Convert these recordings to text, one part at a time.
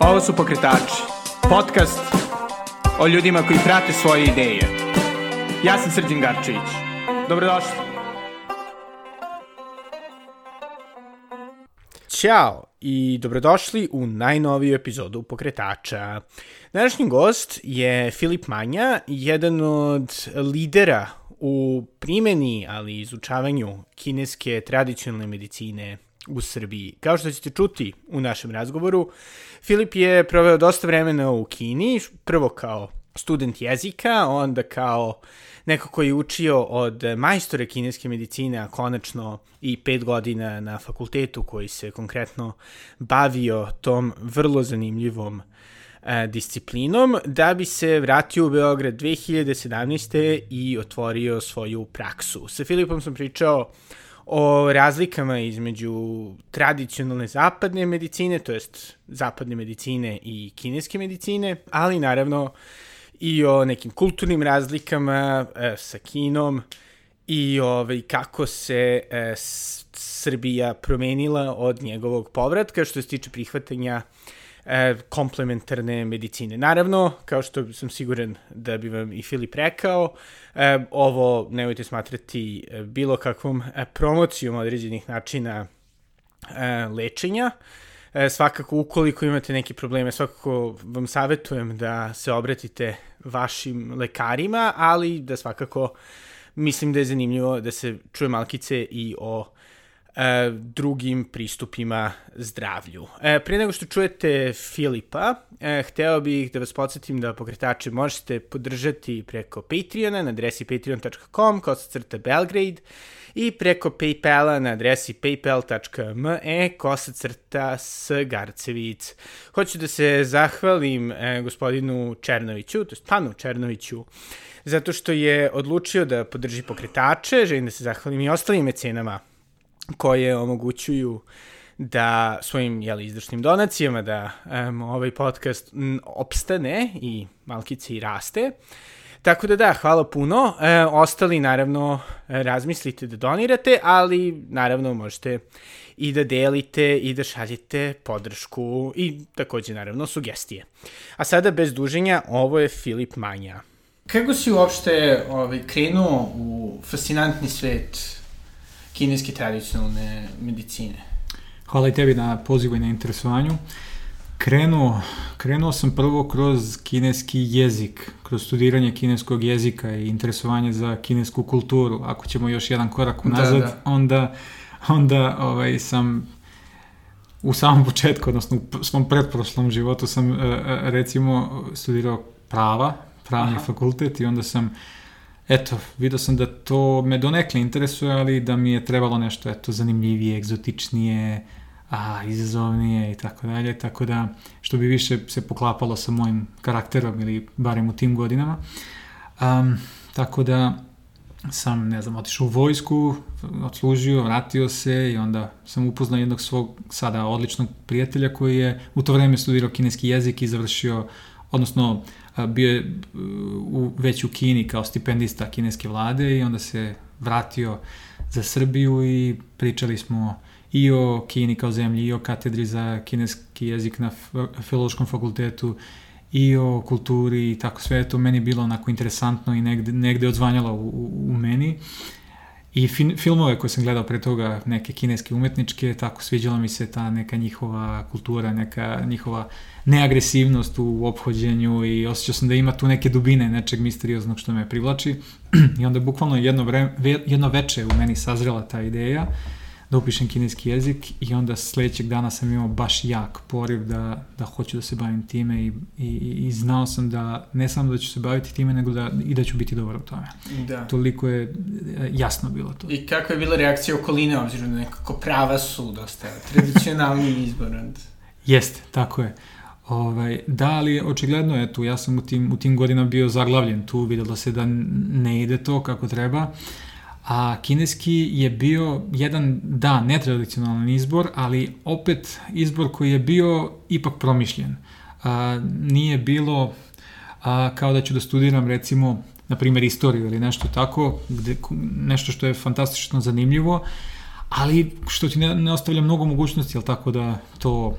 Ovo su Pokretači, podcast o ljudima koji prate svoje ideje. Ja sam Srđan Garčević. Dobrodošli. Ćao i dobrodošli u najnoviju epizodu Pokretača. Današnji gost je Filip Manja, jedan od lidera u primeni, ali i izučavanju kineske tradicionalne medicine u Srbiji. Kao što ćete čuti u našem razgovoru, Filip je proveo dosta vremena u Kini, prvo kao student jezika, onda kao neko koji je učio od majstore kineske medicine, a konačno i pet godina na fakultetu koji se konkretno bavio tom vrlo zanimljivom e, disciplinom, da bi se vratio u Beograd 2017. i otvorio svoju praksu. Sa Filipom sam pričao o razlikama između tradicionalne zapadne medicine, to jest zapadne medicine i kineske medicine, ali naravno i o nekim kulturnim razlikama e, sa Kinom i ovaj, kako se e, Srbija promenila od njegovog povratka što se tiče prihvatanja e, komplementarne medicine. Naravno, kao što sam siguran da bi vam i Filip rekao, e, ovo nemojte smatrati e, bilo kakvom e, promocijom određenih načina e, lečenja. E, svakako, ukoliko imate neke probleme, svakako vam savjetujem da se obratite vašim lekarima, ali da svakako mislim da je zanimljivo da se čuje malkice i o drugim pristupima zdravlju. E, prije nego što čujete Filipa, e, hteo bih da vas podsjetim da pokretače možete podržati preko Patreona na adresi patreon.com, kosacrta Belgrade, i preko Paypala na adresi paypal.me kosacrta Sgarcevic. Hoću da se zahvalim e, gospodinu Černoviću, to je Panu Černoviću, zato što je odlučio da podrži pokretače, želim da se zahvalim i ostalim mecenama koje omogućuju da svojim jeli, izdašnim donacijama da um, ovaj podcast opstane i malkice i raste. Tako da da, hvala puno. E, ostali naravno razmislite da donirate, ali naravno možete i da delite i da šaljete podršku i takođe naravno sugestije. A sada bez duženja, ovo je Filip Manja. Kako si uopšte ovaj, krenuo u fascinantni svet kineske tradicionalne medicine. Hvala i tebi na pozivu i na interesovanju. Krenuo, krenuo sam prvo kroz kineski jezik, kroz studiranje kineskog jezika i interesovanje za kinesku kulturu. Ako ćemo još jedan korak da, unazad, da, da. onda, onda ovaj, sam u samom početku, odnosno u svom pretprošlom životu sam e, e, recimo studirao prava, pravni Aha. fakultet i onda sam uh, eto, vidio sam da to me donekle interesuje, ali da mi je trebalo nešto, eto, zanimljivije, egzotičnije, a, izazovnije i tako dalje, tako da, što bi više se poklapalo sa mojim karakterom ili barem u tim godinama. Um, tako da sam, ne znam, otišao u vojsku, odslužio, vratio se i onda sam upoznao jednog svog sada odličnog prijatelja koji je u to vreme studirao kineski jezik i završio, odnosno bio je u, već u Kini kao stipendista kineske vlade i onda se vratio za Srbiju i pričali smo i o Kini kao zemlji, i o katedri za kineski jezik na Filološkom fakultetu, i o kulturi i tako sve to meni bilo onako interesantno i negde, negde odzvanjalo u, u, u meni. I fin, filmove koje sam gledao pre toga, neke kineske umetničke, tako sviđala mi se ta neka njihova kultura, neka njihova neagresivnost u ophođenju i osjećao sam da ima tu neke dubine nečeg misterioznog što me privlači. I onda bukvalno jedno, vreme, jedno veče u meni sazrela ta ideja da upišem kineski jezik i onda sledećeg dana sam imao baš jak poriv da, da hoću da se bavim time i, i, i znao sam da ne samo da ću se baviti time, nego da, i da ću biti dobar u tome. Da. Toliko je e, jasno bilo to. I kakva je bila reakcija okoline, obzirom da nekako prava su dosta tradicionalni izbor? Jeste, tako je. Ovaj, da, ali očigledno je tu, ja sam u tim, u tim godinama bio zaglavljen tu, videlo se da ne ide to kako treba. Uh, a kineski je bio jedan, da, netradicionalan izbor, ali opet izbor koji je bio ipak promišljen. A, nije bilo a, kao da ću da studiram recimo, na primjer, istoriju ili nešto tako, gde, nešto što je fantastično zanimljivo, ali što ti ne, ne ostavlja mnogo mogućnosti, jel tako da to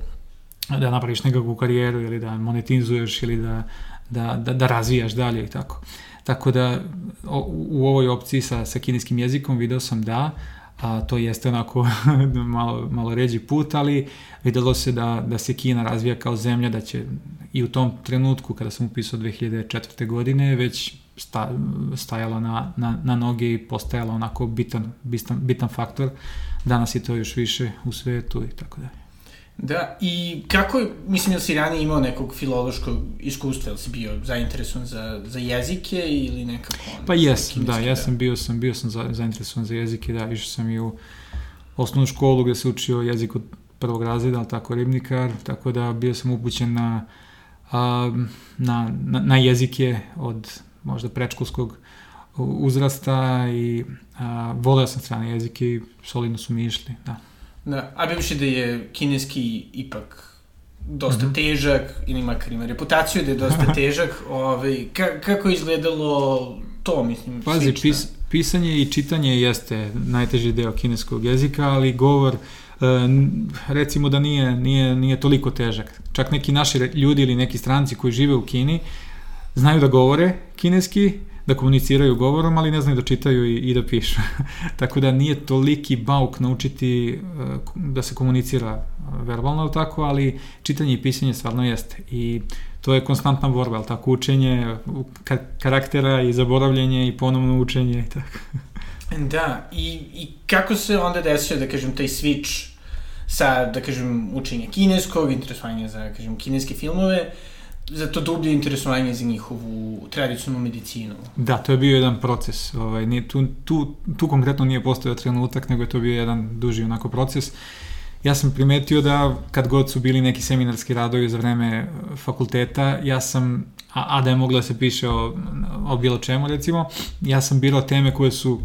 da napraviš nekakvu karijeru ili da monetizuješ ili da, da, da, da razvijaš dalje i tako. Tako da u, u ovoj opciji sa, sa kineskim jezikom video sam da, a to jeste onako malo, malo ređi put, ali videlo se da, da se Kina razvija kao zemlja, da će i u tom trenutku kada sam upisao 2004. godine već sta, stajala na, na, na noge i postajala onako bitan, bitan, bitan faktor. Danas je to još više u svetu i tako dalje. Da, i kako, mislim, ili si ranije imao nekog filološkog iskustva, ili si bio zainteresovan za, za jezike ili nekako... On, pa jesam, da, ja sam bio sam, bio sam za, zainteresovan za jezike, da, išao sam i u osnovnu školu gde se učio jezik od prvog razreda, ali tako ribnikar, tako da bio sam upućen na, a, na, na, na jezike od možda prečkolskog uzrasta i a, voleo sam strane jezike i solidno su mi išli, da. Da, a bivši da je kineski ipak dosta mm -hmm. težak, ili makar ima reputaciju da je dosta težak, ovaj, ka, kako je izgledalo to, mislim, Pazi, pis, pisanje i čitanje jeste najteži deo kineskog jezika, ali govor, e, recimo da nije, nije, nije toliko težak. Čak neki naši ljudi ili neki stranci koji žive u Kini znaju da govore kineski, da komuniciraju govorom, ali ne znaju da čitaju i, i da pišu. tako da nije toliki bauk naučiti uh, da se komunicira verbalno, tako, ali čitanje i pisanje stvarno jeste. I to je konstantna borba, ali tako, učenje karaktera i zaboravljanje i ponovno učenje i tako. Da, i, i kako se onda desio, da kažem, taj switch sa, da kažem, učenja kineskog, interesovanja za, da kažem, kineske filmove, uh, za to dublje interesovanje za njihovu tradicionalnu medicinu. Da, to je bio jedan proces. Ovaj, nije, tu, tu, tu konkretno nije postojao trenutak, nego je to bio jedan duži onako proces. Ja sam primetio da kad god su bili neki seminarski radovi za vreme e, fakulteta, ja sam, a, a da je moglo da se piše o, o bilo čemu recimo, ja sam birao teme koje su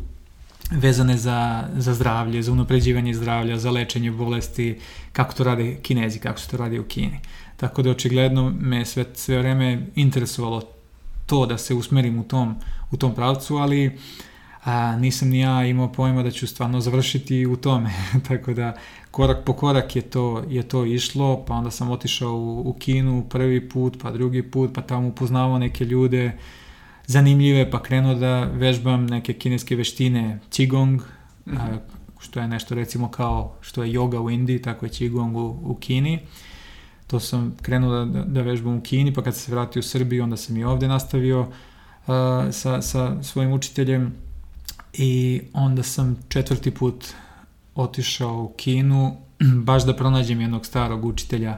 vezane za, za zdravlje, za unapređivanje zdravlja, za lečenje bolesti, kako to rade kinezi, kako se to radi u Kini. Tako da očigledno me sve, sve vreme interesovalo to da se usmerim u tom, u tom pravcu, ali a, nisam ni ja imao pojma da ću stvarno završiti u tome. Tako da korak po korak je to, je to išlo, pa onda sam otišao u, u Kinu prvi put, pa drugi put, pa tamo upoznavao neke ljude zanimljive, pa krenuo da vežbam neke kineske veštine Qigong, mm -hmm. a, što je nešto recimo kao što je yoga u Indiji, tako je Qigong u, u Kini. To sam krenuo da, da vežbam u Kini, pa kad sam se vratio u Srbiju, onda sam i ovde nastavio uh, sa, sa svojim učiteljem i onda sam četvrti put otišao u Kinu, baš da pronađem jednog starog učitelja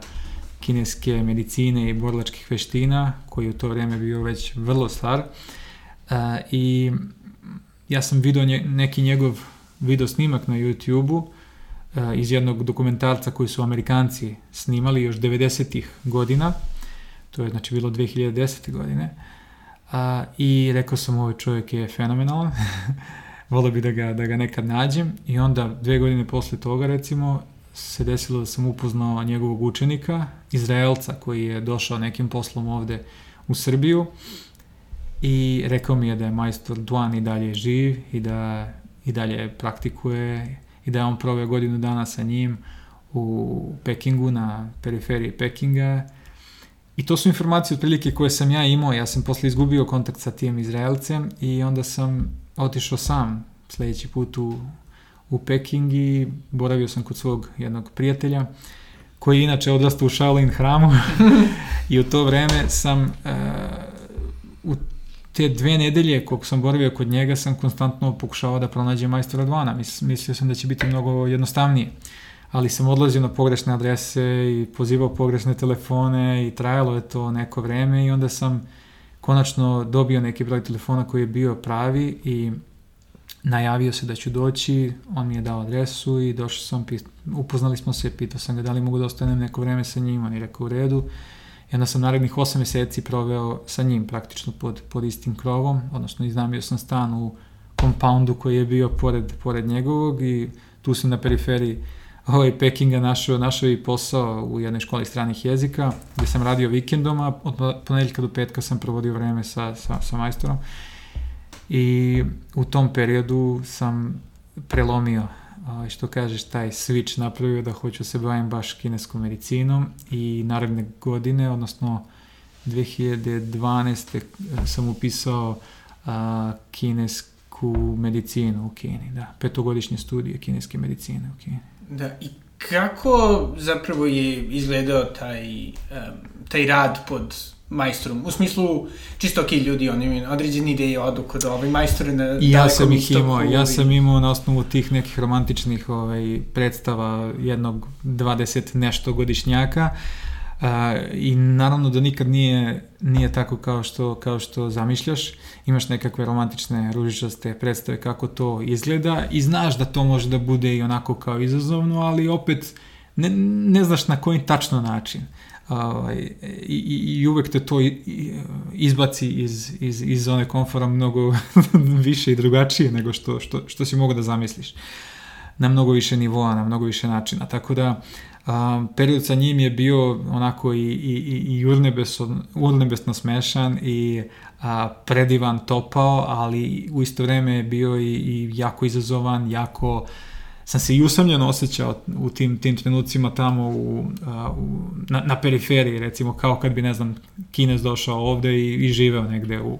kineske medicine i borilačkih veština, koji u to vreme bio već vrlo star. Uh, I ja sam video nje, neki njegov video snimak na YouTube-u iz jednog dokumentarca koji su Amerikanci snimali još 90-ih godina, to je znači bilo 2010. godine, a, i rekao sam ovaj čovjek je fenomenalan, volio bi da ga, da ga nekad nađem. I onda dve godine posle toga recimo se desilo da sam upoznao njegovog učenika, Izraelca koji je došao nekim poslom ovde u Srbiju. I rekao mi je da je majstor Duan i dalje živ i da i dalje praktikuje i da je on proveo godinu dana sa njim u Pekingu, na periferiji Pekinga. I to su informacije otprilike koje sam ja imao. Ja sam posle izgubio kontakt sa tim Izraelcem i onda sam otišao sam sledeći put u, u Peking i boravio sam kod svog jednog prijatelja koji je inače odrastao u Shaolin hramu i u to vreme sam uh, u te dve nedelje koliko sam boravio kod njega sam konstantno pokušavao da pronađem majstora Dvana. Mislio sam da će biti mnogo jednostavnije. Ali sam odlazio na pogrešne adrese i pozivao pogrešne telefone i trajalo je to neko vreme i onda sam konačno dobio neki broj telefona koji je bio pravi i najavio se da ću doći, on mi je dao adresu i došao sam, upoznali smo se, pitao sam ga da li mogu da ostanem neko vreme sa njim, on je rekao u redu I onda sam narednih 8 meseci proveo sa njim praktično pod, pod istim krovom, odnosno iznamio sam stan u kompoundu koji je bio pored, pored njegovog i tu sam na periferiji ovaj Pekinga našao, našao i posao u jednoj školi stranih jezika, gde sam radio vikendom, a od ponedeljka do petka sam provodio vreme sa, sa, sa majstorom. I u tom periodu sam prelomio ovaj, što kažeš, taj switch napravio da hoću se bavim baš kineskom medicinom i naredne godine, odnosno 2012. sam upisao a, kinesku medicinu u Kini, da, petogodišnje studije kineske medicine u Kini. Da, i kako zapravo je izgledao taj, um, taj rad pod majstorom? U smislu, čisto ok, ljudi, oni imaju određene ideje, odu kod ovaj majstor na I ja sam ih imao, ja sam imao na osnovu tih nekih romantičnih ovaj, predstava jednog 20 nešto godišnjaka, Uh, I naravno da nikad nije, nije tako kao što, kao što zamišljaš. Imaš nekakve romantične, ružičaste predstave kako to izgleda i znaš da to može da bude i onako kao izazovno, ali opet ne, ne znaš na koji tačno način. Uh, i, i, I uvek te to izbaci iz, iz, iz zone komfora mnogo više i drugačije nego što, što, što si mogu da zamisliš. Na mnogo više nivoa, na mnogo više načina. Tako da Um, period sa njim je bio onako i, i, i urnebesno, urnebesno smešan i a, predivan topao, ali u isto vreme je bio i, i jako izazovan, jako sam se i usamljeno osjećao u tim, tim trenucima tamo u, a, u, na, na periferiji, recimo kao kad bi, ne znam, Kines došao ovde i, i živeo negde u,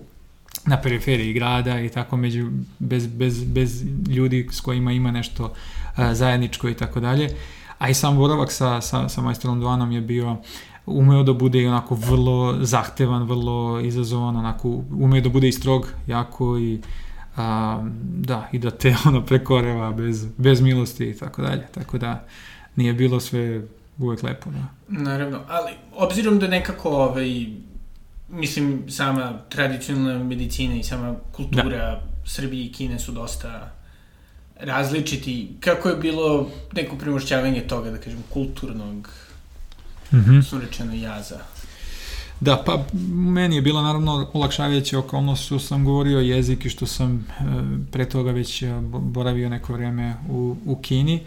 na periferiji grada i tako među, bez, bez, bez ljudi s kojima ima nešto a, zajedničko i tako dalje. A i sam boravak sa, sa, sa majstorom Duanom je bio umeo da bude onako vrlo zahtevan, vrlo izazovan, onako umeo da bude i strog jako i a, da, i da te ono prekoreva bez, bez milosti i tako dalje. Tako da nije bilo sve uvek lepo. Da. Naravno, ali obzirom da nekako ovaj, mislim, sama tradicionalna medicina i sama kultura da. Srbije i Kine su dosta različiti, kako je bilo neko premošćavanje toga, da kažem, kulturnog, mm -hmm. surečeno jaza? Da, pa meni je bila naravno olakšavajuća okolnost što sam govorio jezik i što sam e, pre toga već e, boravio neko vreme u, u Kini.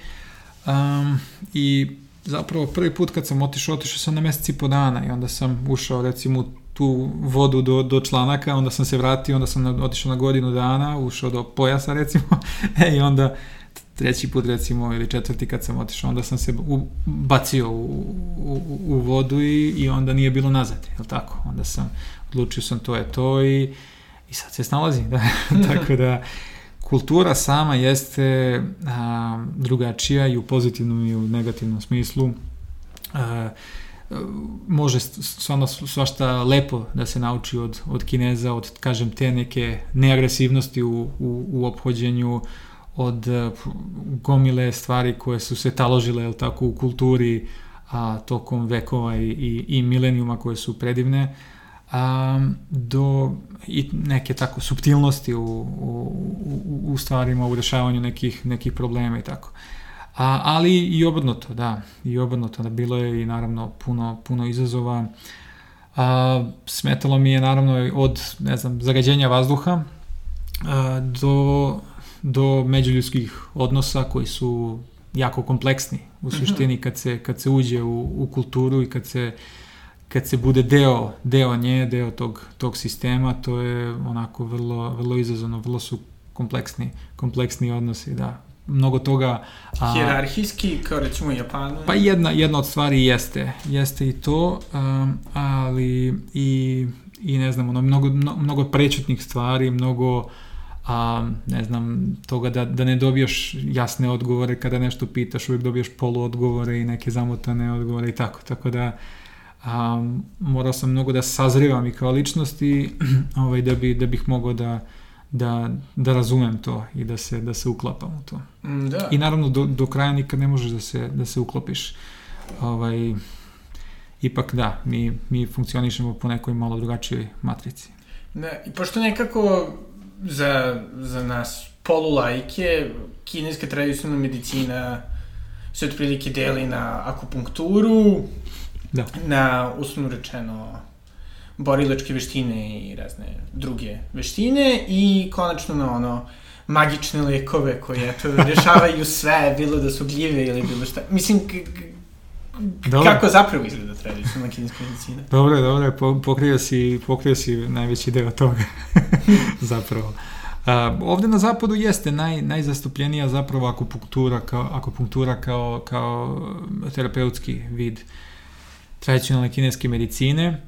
Um, I zapravo prvi put kad sam otišao, otišao sam na meseci po dana i onda sam ušao recimo tu vodu do, do članaka, onda sam se vratio, onda sam otišao na godinu dana, ušao do pojasa recimo, e, i onda treći put recimo ili četvrti kad sam otišao, onda sam se u, bacio u, u, u vodu i, i onda nije bilo nazad, je tako? Onda sam, odlučio sam to je to i, i sad se snalazi, da, tako da kultura sama jeste a, drugačija i u pozitivnom i u negativnom smislu. A, može stvarno svašta lepo da se nauči od, od Kineza, od, kažem, te neke neagresivnosti u, u, u ophođenju, od uh, gomile stvari koje su se taložile, jel tako, u kulturi, a, tokom vekova i, i, i milenijuma koje su predivne, a, do i neke tako subtilnosti u, u, u, u stvarima, u rešavanju nekih, nekih problema i tako. A, ali i obrnuto, da, i obrnuto, da bilo je i naravno puno, puno izazova. A, smetalo mi je naravno od, ne znam, zagađenja vazduha a, do, do međuljudskih odnosa koji su jako kompleksni u mhm. suštini kad se, kad se uđe u, u kulturu i kad se kad se bude deo, deo nje, deo tog, tog sistema, to je onako vrlo, vrlo izazovno, vrlo su kompleksni, kompleksni odnosi, da mnogo toga... A, Hierarhijski, kao recimo u Japanu? Pa jedna, jedna od stvari jeste, jeste i to, um, ali i, i ne znam, ono, mnogo, mnogo prečutnih stvari, mnogo a, ne znam, toga da, da ne dobijaš jasne odgovore kada nešto pitaš, uvijek dobijaš poluodgovore i neke zamotane odgovore i tako, tako da a, morao sam mnogo da sazrivam i kao ličnost i ovaj, da, bi, da bih mogao da da, da razumem to i da se, da se uklapam u to. Mm, da. I naravno do, do kraja nikad ne možeš da se, da se uklopiš. Ovaj, ipak da, mi, mi funkcionišemo po nekoj malo drugačijoj matrici. Da, i pošto nekako za, za nas polulajke, kineska tradicionalna medicina se otprilike deli na akupunkturu, da. na, uslovno rečeno, borilačke veštine i razne druge veštine i konačno na ono magične lekove koje eto, rešavaju sve, bilo da su gljive ili bilo šta. Mislim, Dobro. kako zapravo izgleda tradicionalna kineska medicina? Dobro, dobro, po, pokrio si, pokrio si najveći deo toga, zapravo. ovde na zapadu jeste naj, najzastupljenija zapravo akupunktura kao, akupunktura kao, kao terapeutski vid tradicionalne kineske medicine,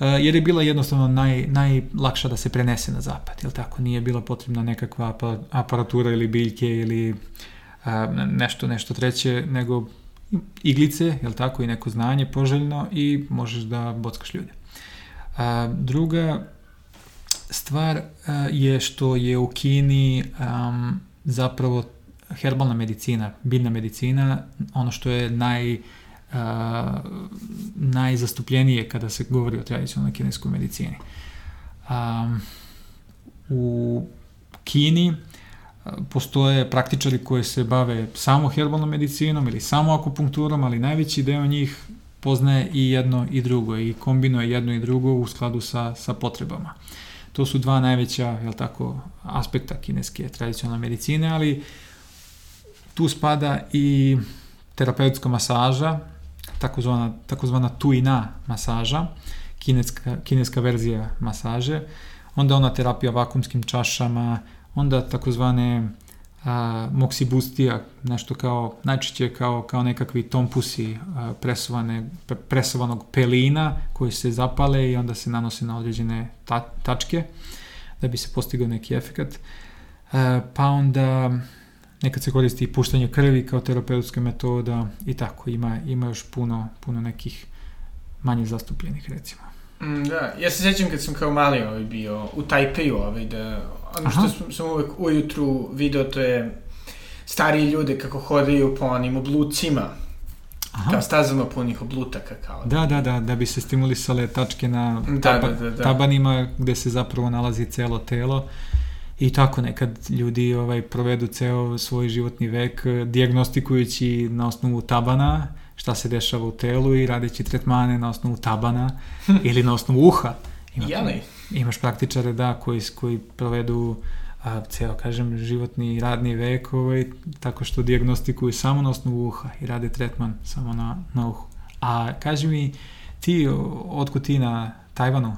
jer je bila jednostavno naj, najlakša da se prenese na zapad, jel tako? Nije bila potrebna nekakva aparatura ili biljke ili nešto, nešto treće, nego iglice, jel tako, i neko znanje poželjno i možeš da bockaš ljude. A, druga stvar a, je što je u Kini um, zapravo herbalna medicina, biljna medicina, ono što je naj, uh, najzastupljenije kada se govori o tradicionalnoj kineskoj medicini. Um, u Kini postoje praktičari koji se bave samo herbalnom medicinom ili samo akupunkturom, ali najveći deo njih poznaje i jedno i drugo i kombinuje jedno i drugo u skladu sa, sa potrebama. To su dva najveća, jel tako, aspekta kineske tradicionalne medicine, ali tu spada i terapeutska masaža, takozvana, takozvana tuina masaža, kineska, kineska verzija masaže, onda ona terapija vakumskim čašama, onda takozvane a, moksibustija, nešto kao, najčešće kao, kao nekakvi tompusi a, presovane, presovanog pelina koji se zapale i onda se nanose na određene ta, tačke da bi se postigao neki efekat. A, pa onda nekad se koristi i puštanje krvi kao terapeutska metoda i tako, ima, ima još puno, puno nekih manje zastupljenih recimo. Mm, da, ja se sećam kad sam kao mali ovaj bio u Tajpeju, ovaj, da ono što sam, sam uvek ujutru video, to je stariji ljude kako hodaju po onim oblucima, Aha. kao stazama punih oblutaka. Kao. Da, da, da, da bi se stimulisale tačke na da, taba, da, da, da. tabanima gde se zapravo nalazi celo telo. I tako nekad ljudi ovaj provedu ceo svoj životni vek diagnostikujući na osnovu tabana šta se dešava u telu i radeći tretmane na osnovu tabana ili na osnovu uha. Ima, Jeli? Imaš praktičare, da, koji, koji provedu a, ceo, kažem, životni i radni vek ovaj, tako što diagnostikuju samo na osnovu uha i rade tretman samo na, na uhu. A kaži mi, ti, otko ti na Tajvanu?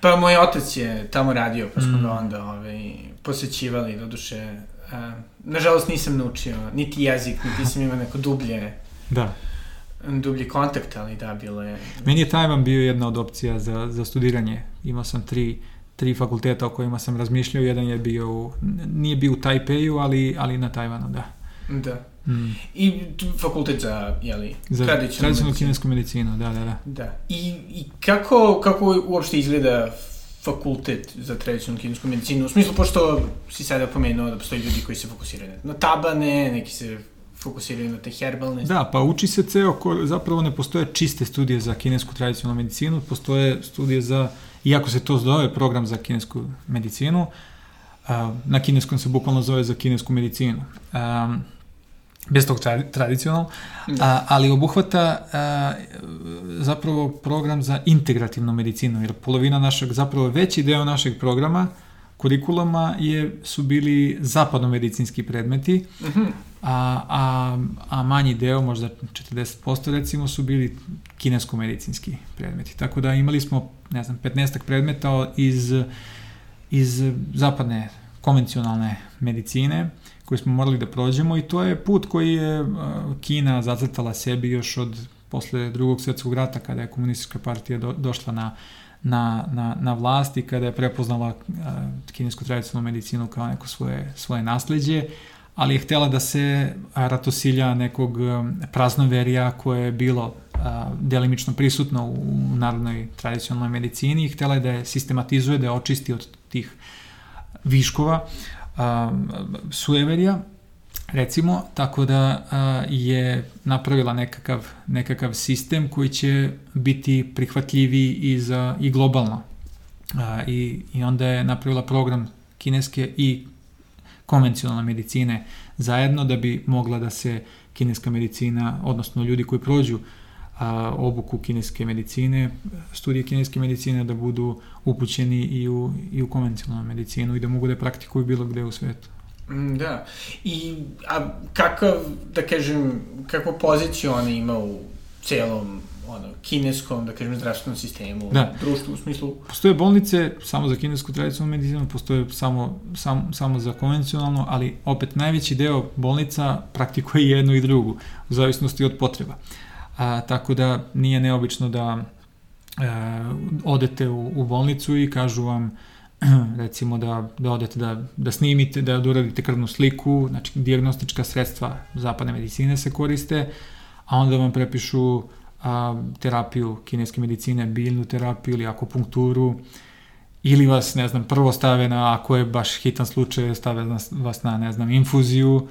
Pa moj otac je tamo radio, pa smo mm. ga onda ovaj, posećivali, doduše, a, nažalost nisam naučio niti jezik, niti sam imao neko dublje da dublji kontakt, ali da, bilo je... Meni je Tajvan bio jedna od opcija za, za studiranje. Imao sam tri, tri fakulteta o kojima sam razmišljao. Jedan je bio, u, nije bio u Tajpeju, ali, ali na Tajvanu, da. Da. Mm. I fakultet za, jeli, za tradicionalnu kinesku medicinu, da, da, da. Da. I, i kako, kako uopšte izgleda fakultet za tradicionalnu kinesku medicinu? U smislu, pošto si sada pomenuo da postoji ljudi koji se fokusiraju na tabane, neki se fokusiraju na te herbalne. Da, pa uči se ceo, ko, zapravo ne postoje čiste studije za kinesku tradicionalnu medicinu, postoje studije za, iako se to zove program za kinesku medicinu, na kineskom se bukvalno zove za kinesku medicinu. bez tog tradicionalno, da. ali obuhvata a, zapravo program za integrativnu medicinu, jer polovina našeg, zapravo veći deo našeg programa kurikulama je, su bili zapadnomedicinski predmeti, uh mhm. A, a, a manji deo, možda 40% recimo, su bili kinesko-medicinski predmeti. Tako da imali smo, ne znam, 15 predmeta iz, iz zapadne konvencionalne medicine koje smo morali da prođemo i to je put koji je Kina zacrtala sebi još od posle drugog svetskog rata kada je komunistička partija do, došla na na, na, na vlasti kada je prepoznala uh, kinesku tradicionalnu medicinu kao neko svoje, svoje nasledđe, ali je htela da se ratosilja nekog praznoverija koje je bilo delimično prisutno u narodnoj tradicionalnoj medicini i htela je da je sistematizuje, da je očisti od tih viškova sueverija recimo, tako da je napravila nekakav, nekakav sistem koji će biti prihvatljiviji i, za, i globalno. I, I onda je napravila program kineske i konvencionalne medicine zajedno da bi mogla da se kineska medicina, odnosno ljudi koji prođu a, obuku kineske medicine, studije kineske medicine da budu upućeni i u, i u konvencionalnu medicinu i da mogu da praktikuju bilo gde u svetu. Mm, da. I, a kakav, da kažem, kakvu poziciju ona ima u celom ono, kineskom, da kažem, zdravstvenom sistemu, Da. društvu u smislu... Postoje bolnice samo za kinesku tradicionalnu medicinu, postoje samo, sam, samo za konvencionalnu, ali opet najveći deo bolnica praktikuje jednu i drugu, u zavisnosti od potreba. A, tako da nije neobično da e, odete u, u bolnicu i kažu vam recimo da, da odete da, da snimite, da, da uradite krvnu sliku, znači diagnostička sredstva zapadne medicine se koriste, a onda vam prepišu a, terapiju kineske medicine, biljnu terapiju ili akupunkturu, ili vas, ne znam, prvo stave na, ako je baš hitan slučaj, stave vas na, ne znam, infuziju,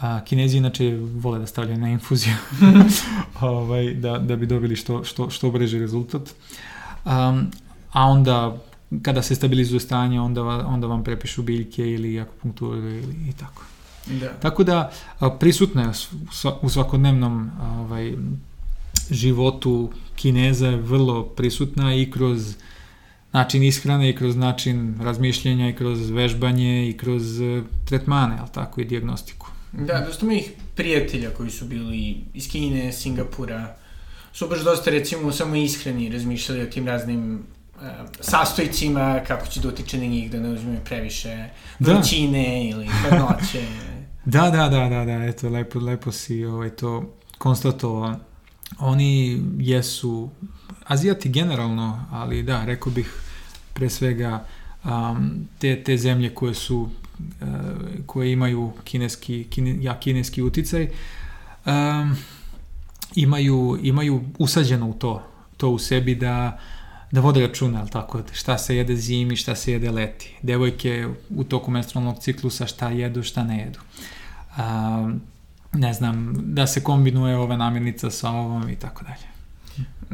a, kinezi inače vole da stavljaju na infuziju, ovaj, da, da bi dobili što, što, što breži rezultat. Um, a onda kada se stabilizuje stanje, onda, va, onda vam prepišu biljke ili akupunkturu ili i tako. Da. Tako da prisutna je u svakodnevnom ovaj, životu Kineza je vrlo prisutna i kroz način ishrane i kroz način razmišljanja i kroz vežbanje i kroz e, tretmane, ali tako i diagnostiku. Da, dosta mojih prijatelja koji su bili iz Kine, Singapura, su baš dosta recimo samo ishrani razmišljali o tim raznim uh, sastojcima, kako će da utiče na njih, da ne uzme previše Da. vrućine ili hladnoće. Da, da, da, da, da, eto, lepo, lepo si ovaj, to konstatovao. Oni jesu, Azijati generalno, ali da, rekao bih pre svega um, te, te zemlje koje su, uh, koje imaju kineski, kine, ja, kineski uticaj, um, imaju, imaju usađeno u to, to u sebi da da vode računa, ali tako, šta se jede zimi, šta se jede leti. Devojke u toku menstrualnog ciklusa šta jedu, šta ne jedu. A, ne znam, da se kombinuje ova namirnica sa ovom i tako dalje.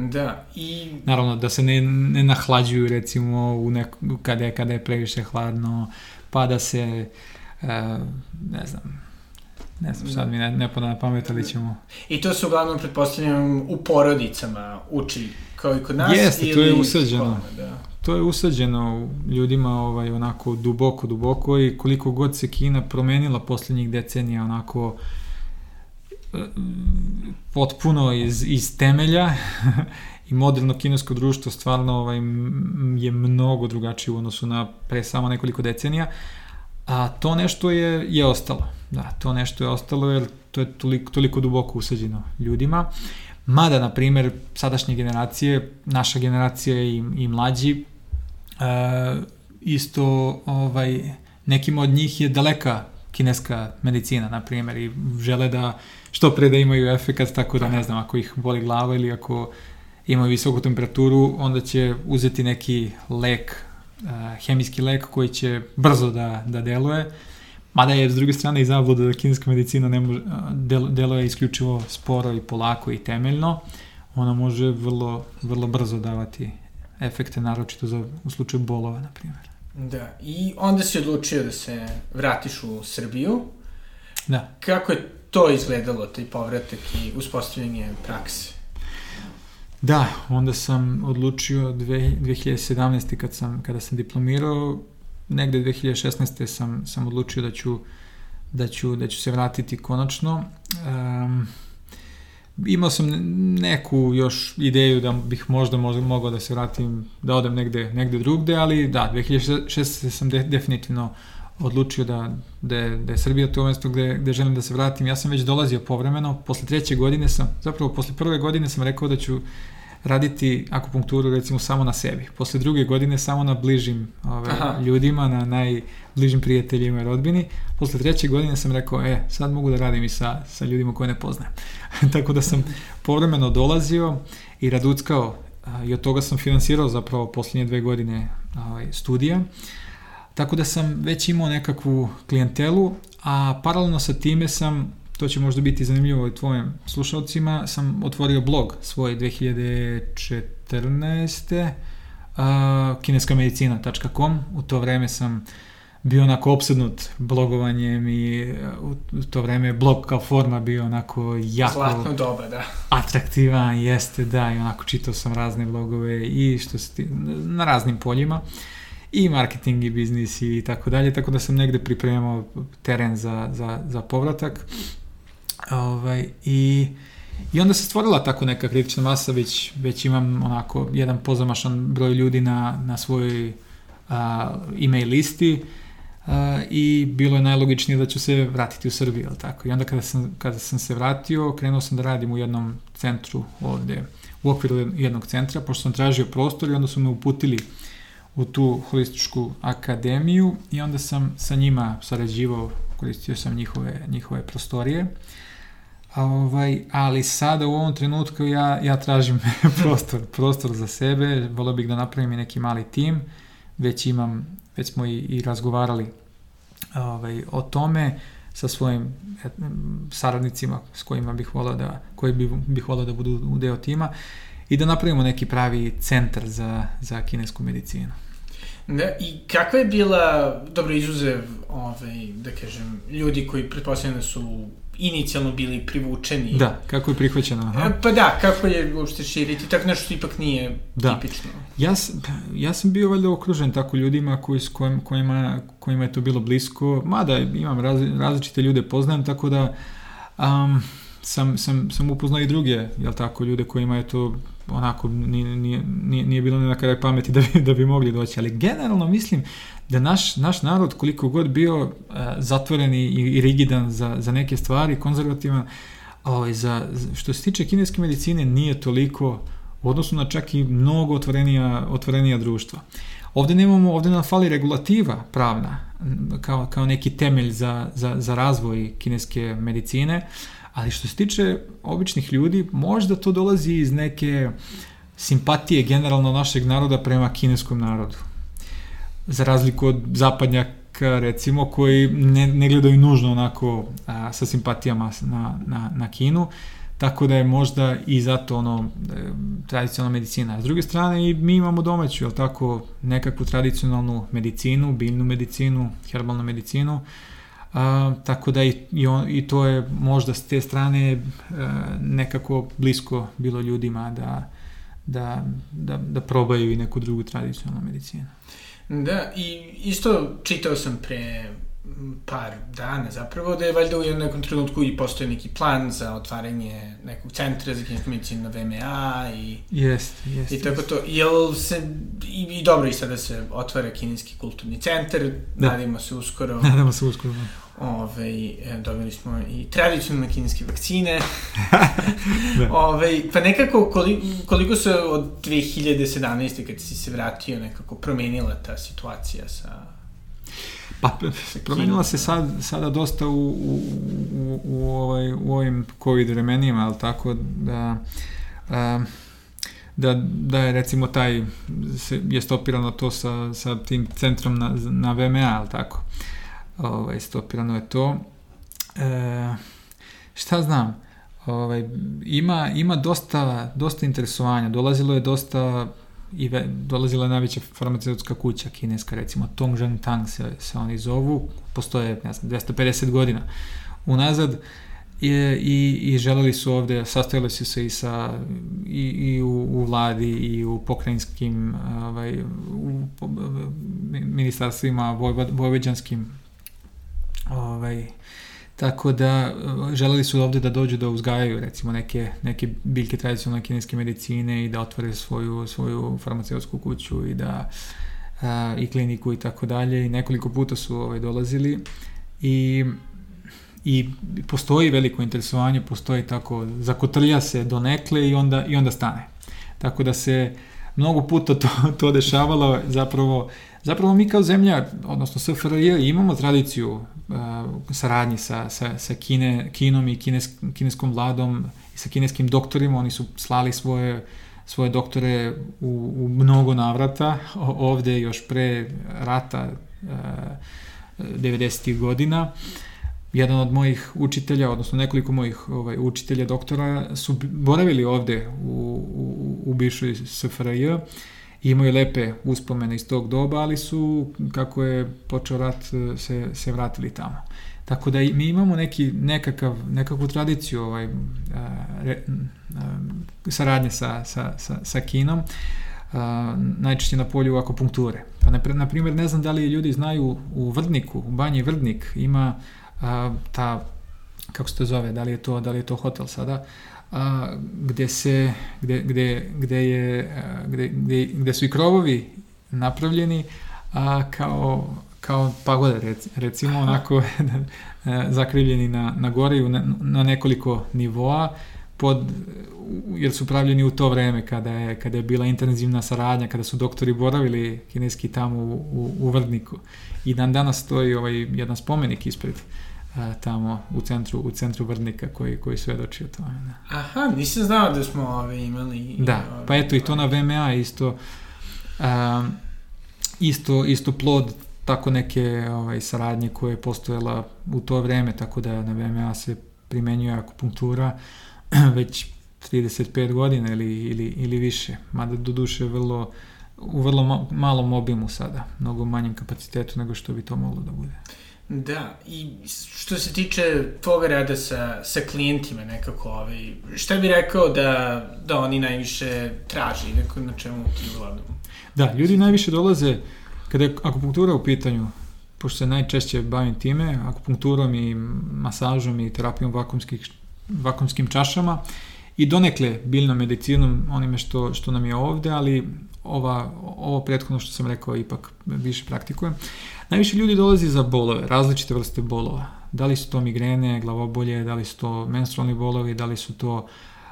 Da, i Naravno, da se ne, ne nahlađuju recimo u nek, kada, je, kada je previše hladno, pa da se, uh, ne znam, ne znam, sad mi ne, ne pada na pamet, ali ćemo... I to se uglavnom, pretpostavljam, u porodicama uči, kao i kod nas, Jeste, to ili je u usađeno. školama, Da. To je usađeno ljudima ovaj, onako duboko, duboko i koliko god se Kina promenila poslednjih decenija onako e, potpuno iz, iz temelja i moderno kinesko društvo stvarno ovaj, je mnogo drugačije u odnosu na pre samo nekoliko decenija, a to nešto je, je ostalo. Da, to nešto je ostalo jer to je toliko, toliko duboko usađeno ljudima. Mada, na primer, sadašnje generacije, naša generacija i, i mlađi, e, isto ovaj, nekima od njih je daleka kineska medicina, na primjer, i žele da što pre da imaju efekat, tako da ne znam, ako ih boli glava ili ako imaju visoku temperaturu, onda će uzeti neki lek, uh, hemijski lek koji će brzo da, da deluje, mada je s druge strane i zabluda da kineska medicina ne može, a, del, deluje isključivo sporo i polako i temeljno, ona može vrlo, vrlo brzo davati efekte, naročito za, u slučaju bolova, na primjer. Da, i onda si odlučio da se vratiš u Srbiju. Da. Kako je to izgledalo, taj povratak i uspostavljanje prakse? Da, onda sam odlučio dve, 2017. Kad sam, kada sam diplomirao, negde 2016. sam, sam odlučio da ću, da ću, da ću se vratiti konačno. Um, imao sam neku još ideju da bih možda, mogao da se vratim, da odem negde, negde drugde, ali da, 2016. sam de, definitivno odlučio da, da, da je Srbija to mesto gde, gde želim da se vratim. Ja sam već dolazio povremeno, posle treće godine sam, zapravo posle prve godine sam rekao da ću raditi akupunkturu recimo samo na sebi. Posle druge godine samo na bližim ove, Aha. ljudima, na najbližim prijateljima i rodbini. Posle treće godine sam rekao, e, sad mogu da radim i sa, sa ljudima koje ne poznajem. Tako da sam povremeno dolazio i raduckao a, i od toga sam finansirao zapravo poslednje dve godine ovaj, studija. Tako da sam već imao nekakvu klijentelu, a paralelno sa time sam to će možda biti zanimljivo i tvojim slušalcima, sam otvorio blog svoj 2014. Uh, kineskamedicina.com. U to vreme sam bio onako opsednut blogovanjem i u to vreme blog kao forma bio onako jako Zlatno doba, da. atraktivan, jeste da, i onako čitao sam razne blogove i što se ti, na raznim poljima i marketing i biznis i tako dalje, tako da sam negde pripremao teren za, za, za povratak. Ovaj, I I onda se stvorila tako neka kritična masa, već, već imam onako jedan pozamašan broj ljudi na, na svojoj a, e-mail listi a, i bilo je najlogičnije da ću se vratiti u Srbiju, jel tako? I onda kada sam, kada sam se vratio, krenuo sam da radim u jednom centru ovde, u okviru jednog centra, pošto sam tražio prostor i onda su me uputili u tu holističku akademiju i onda sam sa njima sarađivao, koristio sam njihove, njihove prostorije. Ovaj, ali sada u ovom trenutku ja, ja tražim prostor, prostor za sebe, volio bih da napravim i neki mali tim, već imam, već smo i, i razgovarali ovaj, o tome sa svojim et, saradnicima s kojima bih volao da, koji bih, bih volao da budu u deo tima i da napravimo neki pravi centar za, za kinesku medicinu. Da, I kakva je bila, dobro izuzev, ovaj, da kažem, ljudi koji pretpostavljeno da su inicijalno bili privučeni. Da, kako je prihvaćeno. Aha. E, pa da, kako je uopšte širiti, tako nešto ipak nije da. tipično. Ja, ja sam bio valjda okružen tako ljudima koji, s kojim, kojima, kojima je to bilo blisko, mada imam raz, različite ljude poznajem, tako da um, sam, sam, sam upoznao i druge, jel tako, ljude kojima je to onako nije, nije, nije bilo ni na kraj pameti da bi, da bi mogli doći, ali generalno mislim da naš, naš narod koliko god bio uh, zatvoren i, i rigidan za, za neke stvari, konzervativan, ovaj, za, što se tiče kineske medicine nije toliko u odnosu na čak i mnogo otvorenija, otvorenija društva. Ovde nemamo, ovde nam fali regulativa pravna kao, kao neki temelj za, za, za razvoj kineske medicine, ali što se tiče običnih ljudi, možda to dolazi iz neke simpatije generalno našeg naroda prema kineskom narodu za razliku od zapadnjaka recimo koji ne, ne gledaju nužno onako a, sa simpatijama na, na, na Kinu tako da je možda i zato ono e, tradicionalna medicina. S druge strane i mi imamo domaću, jel tako, nekakvu tradicionalnu medicinu, biljnu medicinu, herbalnu medicinu, a, tako da i, i, on, i to je možda s te strane a, e, nekako blisko bilo ljudima da, da, da, da probaju i neku drugu tradicionalnu medicinu. Da, i isto čitao sam pre par dana zapravo da je valjda u jednom nekom trenutku i postoje neki plan za otvaranje nekog centra za kinesku medicinu na VMA i jest, jest, i tako to. Jel se i, i dobro i sada se otvara kineski kulturni centar, da. nadimo se uskoro. Nadamo se uskoro. Da. Ove, e, dobili smo i tradicionalne kineske vakcine. da. Ove, pa nekako koliko, koliko se od 2017. kad si se vratio nekako promenila ta situacija sa Pa, promenila se sad, sada dosta u, u, u, u, ovaj, u ovim COVID vremenima, ali tako da, a, da, da je recimo taj, se, je stopirano to sa, sa tim centrom na, na VMA, ali tako ovaj, stopirano je to. E, šta znam, ovaj, ima, ima dosta, dosta interesovanja, dolazilo je dosta i ve, dolazila je najveća farmaceutska kuća kineska, recimo Tongzheng Tang se, se oni zovu, postoje, ne znam, 250 godina unazad. I, i, i želeli su ovde, sastojali su se i sa i, i u, u vladi i u pokrajinskim ovaj, u, u ministarstvima vojvođanskim Ovaj, tako da želeli su ovde da dođu da uzgajaju recimo neke, neke biljke tradicionalne kineske medicine i da otvore svoju, svoju farmaceutsku kuću i da a, i kliniku i tako dalje i nekoliko puta su ovaj, dolazili i i postoji veliko interesovanje, postoji tako, zakotrlja se do nekle i onda, i onda stane. Tako da se mnogo puta to, to dešavalo, zapravo Zapravo mi kao zemlja, odnosno SFRJ, imamo tradiciju uh, saradnji sa, sa, sa Kine, Kinom i kines, kineskom vladom i sa kineskim doktorima. Oni su slali svoje, svoje doktore u, u mnogo navrata ovde još pre rata uh, 90. godina. Jedan od mojih učitelja, odnosno nekoliko mojih ovaj, učitelja doktora su boravili ovde u, u, u bivšoj SFRJ imaju lepe uspomene iz tog doba, ali su, kako je počeo rat, se, se vratili tamo. Tako da mi imamo neki, nekakav, nekakvu tradiciju ovaj, a, re, a, saradnje sa, sa, sa, sa Kinom, a, najčešće na polju akupunkture. Pa, na, na primjer, ne znam da li ljudi znaju u Vrdniku, u banji Vrdnik, ima a, ta, kako se to zove, da li je to, da li je to hotel sada, a, gde se gde, gde, gde je gde, gde, gde su i krovovi napravljeni a, kao kao pagode recimo onako zakrivljeni na, na gore i na, na nekoliko nivoa pod, jer su pravljeni u to vreme kada je, kada je bila intenzivna saradnja, kada su doktori boravili kineski tamo u, u, u Vrdniku. I dan danas stoji ovaj jedan spomenik ispred a, tamo u centru, u centru Vrdnika koji, koji svedoči o tome. Da. Aha, nisam znao da smo ove imali... Da, ove, pa eto i to na VMA isto a, isto, isto plod tako neke ovaj, saradnje koje je postojala u to vreme, tako da na VMA se primenjuje akupunktura već 35 godina ili, ili, ili više, mada do duše vrlo, u vrlo malom obimu sada, mnogo manjem kapacitetu nego što bi to moglo da bude. Da, i što se tiče tvoga rada sa, sa klijentima nekako, ovaj, šta bi rekao da, da oni najviše traži, neko na čemu ti vladam? Da, ljudi najviše dolaze, kada je akupunktura u pitanju, pošto se najčešće bavim time, akupunkturom i masažom i terapijom vakumskih vakumskim čašama i donekle biljnom medicinom, onime što, što nam je ovde, ali ova, ovo prethodno što sam rekao ipak više praktikujem. Najviše ljudi dolazi za bolove, različite vrste bolova. Da li su to migrene, glavobolje, da li su to menstrualni bolovi, da li su to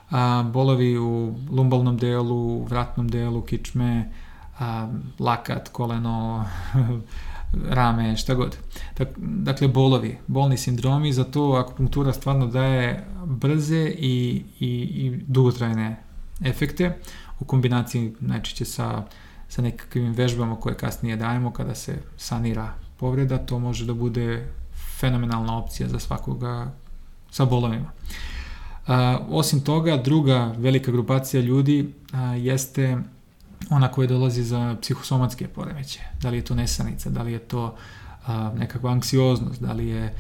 a, bolovi u lumbalnom delu, vratnom delu, kičme, a, lakat, koleno, rame, šta god. Dakle, bolovi, bolni sindromi, za to akupunktura stvarno daje brze i, i, i dugotrajne efekte u kombinaciji najčešće sa, sa nekakvim vežbama koje kasnije dajemo kada se sanira povreda, to može da bude fenomenalna opcija za svakoga sa bolovima. A, osim toga, druga velika grupacija ljudi a, jeste ona koja dolazi za psihosomatske poremeće. Da li je to nesanica, da li je to a, nekakva anksioznost, da li je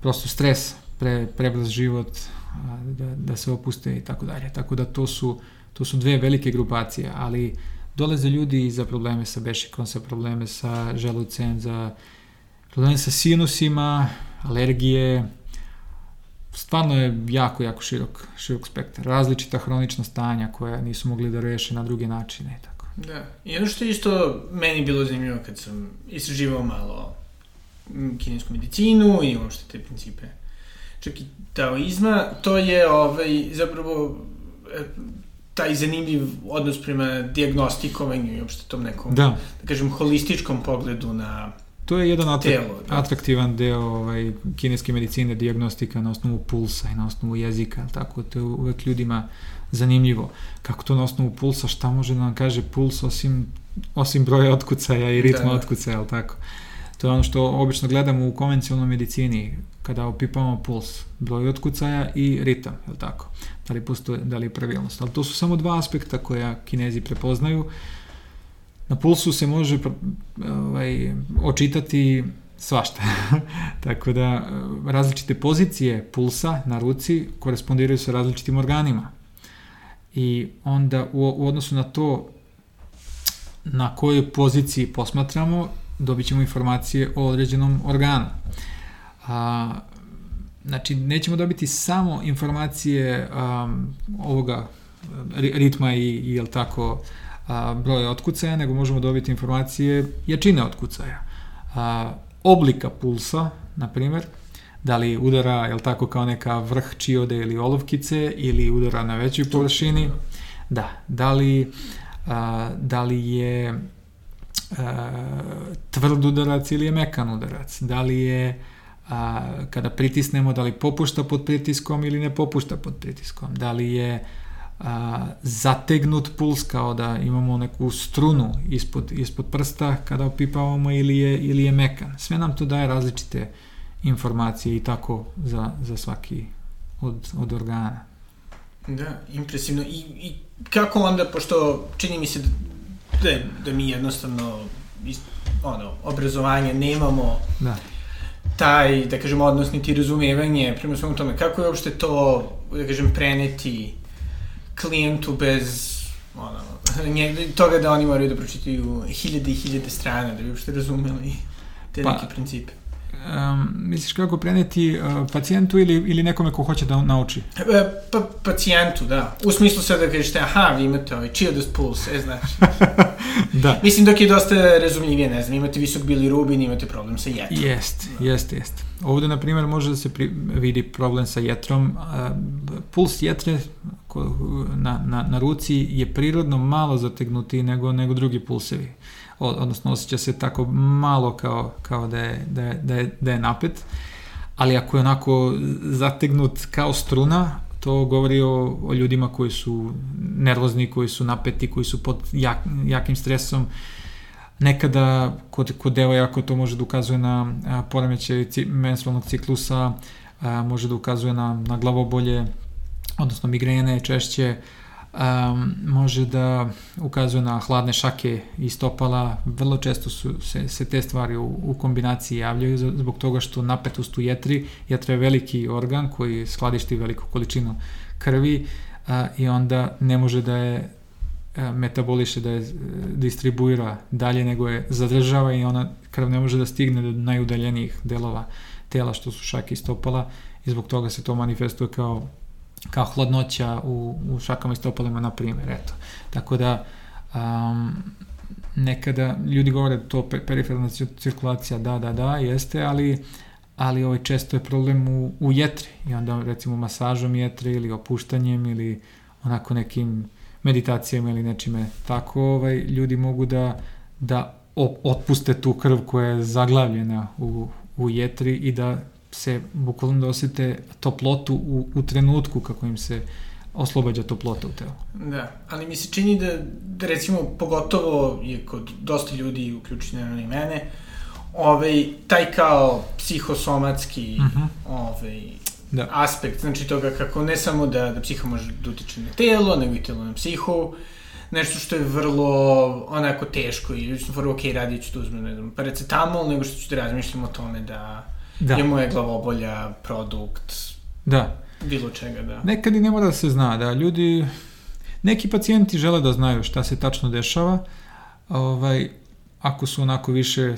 prosto stres, pre, prebrz život, a, da, da se opuste i tako dalje. Tako da to su, to su dve velike grupacije, ali dolaze ljudi za probleme sa bešikom, sa probleme sa želucem, za probleme sa sinusima, alergije, stvarno je jako, jako širok, širok spektar. Različita hronična stanja koja nisu mogli da reše na druge načine i tako. Da. I ono što je isto meni bilo zanimljivo kad sam istraživao malo kinesku medicinu i uopšte te principe čak i taoizma, to je ovaj, zapravo e, taj zanimljiv odnos prema diagnostikovanju i uopšte tom nekom, da, da kažem, holističkom pogledu na To je jedan atrak, telo, da. atraktivan deo ovaj, kineske medicine, diagnostika na osnovu pulsa i na osnovu jezika, tako, to je uvek ljudima zanimljivo. Kako to na osnovu pulsa, šta može da nam kaže puls osim, osim broja otkucaja i ritma da, da. otkucaja, ali tako? To je ono što obično gledamo u konvencionalnoj medicini, kada opipamo puls, broj otkucaja i ritam, je li tako? Da li, postoje, da li je pravilnost. Ali to su samo dva aspekta koja kinezi prepoznaju. Na pulsu se može ovaj, očitati svašta. Tako da različite pozicije pulsa na ruci korespondiraju sa različitim organima. I onda u, u odnosu na to na kojoj poziciji posmatramo, dobit ćemo informacije o određenom organu. A, znači, nećemo dobiti samo informacije um, ovoga ritma i, i jel tako, a, broja otkucaja, nego možemo dobiti informacije jačine otkucaja. A, oblika pulsa, na primer, da li udara, jel tako, kao neka vrh čiode ili olovkice, ili udara na većoj površini, da, da li, a, da li je tvrd udarac ili je mekan udarac, da li je a, kada pritisnemo, da li popušta pod pritiskom ili ne popušta pod pritiskom, da li je a, zategnut puls kao da imamo neku strunu ispod, ispod prsta kada opipavamo ili je, ili je mekan. Sve nam to daje različite informacije i tako za, za svaki od, od organa. Da, impresivno. I, I kako onda, pošto čini mi se da, da mi jednostavno ono, obrazovanje nemamo da. taj, da kažem, odnos niti razumevanje prema svom tome, kako je uopšte to, da kažem, preneti klijentu bez ono, nje, toga da oni moraju da pročitaju hiljade i hiljade strana da bi uopšte razumeli te pa, neke principe. Um, misliš kako preneti uh, pacijentu ili, ili nekome ko hoće da nauči? E, pa, pacijentu, da. U smislu sad da kažete, aha, vi imate ovaj Childes Pulse, e, znači. da. Mislim dok je dosta razumljivije, ne znam, imate visok bilirubin, imate problem sa jetrom. Jest, jest, jest. Ovde, na primjer, može da se pri, vidi problem sa jetrom. Uh, puls jetre ko, na, na, na ruci je prirodno malo zategnuti nego, nego drugi pulsevi odnosno osjeća se tako malo kao, kao da, je, da, je, da, je, da je napet, ali ako je onako zategnut kao struna, to govori o, o ljudima koji su nervozni, koji su napeti, koji su pod jak, jakim stresom. Nekada kod, kod devojaka to može da ukazuje na poremećaj menstrualnog ciklusa, a, može da ukazuje na, na glavobolje, odnosno migrene češće, um, može da ukazuje na hladne šake i stopala. Vrlo često su, se, se te stvari u, u kombinaciji javljaju zbog toga što napetost u jetri, jetra je veliki organ koji skladišti veliku količinu krvi uh, i onda ne može da je metaboliše, da je distribuira dalje, nego je zadržava i ona krv ne može da stigne do najudaljenijih delova tela što su šake i stopala i zbog toga se to manifestuje kao kao hladnoća u, u šakama i stopalima, na primjer, eto. Tako da, um, nekada ljudi govore da to periferalna cirkulacija, da, da, da, jeste, ali ali ovaj često je problem u, u jetri i onda recimo masažom jetre ili opuštanjem ili onako nekim meditacijama ili nečime tako ovaj ljudi mogu da da otpuste tu krv koja je zaglavljena u, u jetri i da se bukvalno da osete toplotu u, u trenutku kako im se oslobađa toplota u telu. Da, ali mi se čini da, da recimo, pogotovo je kod dosta ljudi, uključeno i mene, ovaj, taj kao psihosomatski uh mhm. -huh. ovaj, da. aspekt, znači toga kako ne samo da, da psiha može da utiče na telo, nego i telo na psihu, nešto što je vrlo onako teško i lično prvo, ok, radit ću da uzmem, ne znam, paracetamol, nego što ću da razmišljam o tome da da. je moja glavobolja produkt da. bilo čega, da. Nekad i ne mora da se zna, da ljudi, neki pacijenti žele da znaju šta se tačno dešava, ovaj, ako su onako više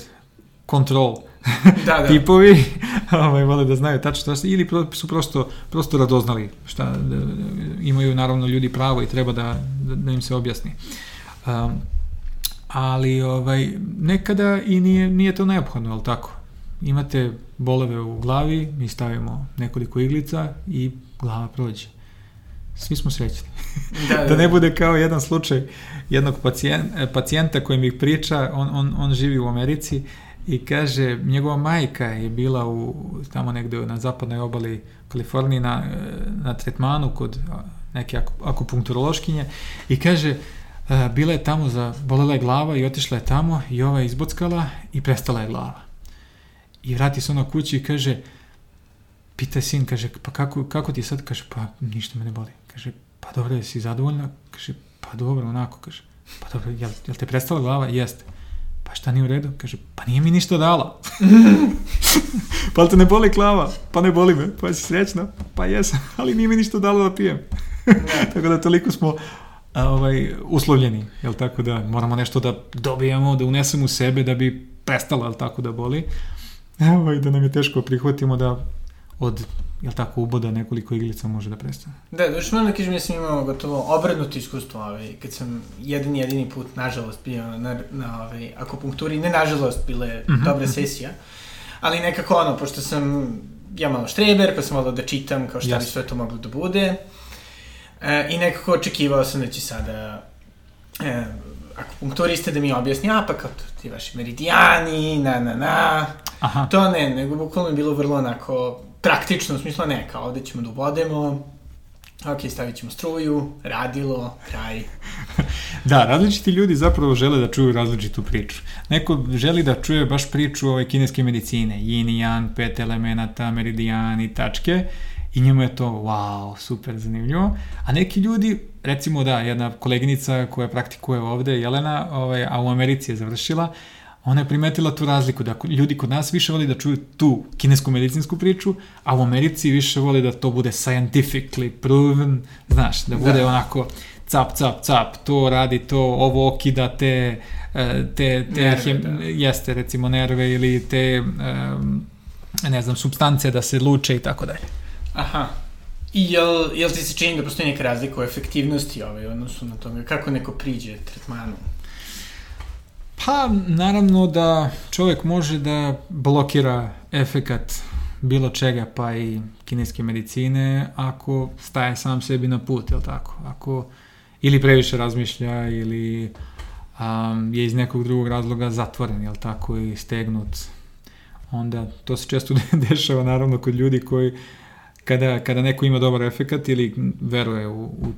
kontrol da, da. tipovi, ovaj, vole da znaju tačno šta ili su prosto, prosto radoznali šta, da, da, imaju naravno ljudi pravo i treba da, da, da im se objasni. Um, ali ovaj, nekada i nije, nije to neophodno, ali tako? Imate boleve u glavi, mi stavimo nekoliko iglica i glava prođe. Svi smo srećni. Da, da, da ne da. bude kao jedan slučaj jednog pacijenta, pacijenta koji mi priča, on, on, on živi u Americi i kaže, njegova majka je bila u, tamo negde na zapadnoj obali Kaliforniji na, na tretmanu kod neke akupunkturološkinje i kaže, bila je tamo za, bolela je glava i otišla je tamo i ova je izbockala i prestala je glava. I vrati se ono kući i kaže, pita sin, kaže, pa kako, kako ti sad? Kaže, pa ništa me ne boli. Kaže, pa dobro, jesi zadovoljna? Kaže, pa dobro, onako, kaže, pa dobro, jel, jel te prestala glava? Jeste. Pa šta nije u redu? Kaže, pa nije mi ništa dala. pa te ne boli glava? Pa ne boli me. Pa si srećna? Pa jesam, ali nije mi ništa dala da pijem. tako da toliko smo a, ovaj, uslovljeni, jel tako da moramo nešto da dobijemo, da unesemo u sebe da bi prestala, jel tako da boli. Evo i da nam je teško prihvatimo da od jel tako, uboda nekoliko iglica može da prestane. Da, došli malo da ja sam imao gotovo obrednuto iskustvo, ovaj, kad sam jedan jedini put, nažalost, bio na, na, na ovaj, akupunkturi, ne nažalost, bile mm -hmm. dobra sesija, ali nekako ono, pošto sam ja malo štreber, pa sam malo da čitam kao šta yes. bi sve to moglo da bude, e, i nekako očekivao sam da će sada e, akupunkturiste da mi objasni, a pa kao to, ti vaši meridijani, na, na, na, Aha. To ne, nego bukvalno je bilo vrlo onako praktično, u smislu ne, kao ovde ćemo da ubodemo, ok, stavit ćemo struju, radilo, kraj. da, različiti ljudi zapravo žele da čuju različitu priču. Neko želi da čuje baš priču ove kineske medicine, yin i yang, pet elemenata, meridijani, tačke, i njemu je to wow, super zanimljivo. A neki ljudi, recimo da, jedna koleginica koja praktikuje ovde, Jelena, ovaj, a u Americi je završila, uh, ona je primetila tu razliku, da ljudi kod nas više voli da čuju tu kinesku medicinsku priču, a u Americi više voli da to bude scientifically proven, znaš, da bude da. onako cap, cap, cap, to radi to, ovo okida te, e, te, te nerve, hem, da. jeste recimo nerve ili te um, ne znam, substance da se luče i tako dalje. Aha. I jel, jel ti se čini da postoji neka razlika u efektivnosti ovaj, odnosu na toga? Kako neko priđe tretmanu? Pa, naravno da čovjek može da blokira efekat bilo čega, pa i kineske medicine, ako staje sam sebi na put, jel tako? Ako ili previše razmišlja, ili um, je iz nekog drugog razloga zatvoren, jel tako, i stegnut. Onda, to se često dešava naravno kod ljudi koji kada, kada neko ima dobar efekat ili veruje u, u,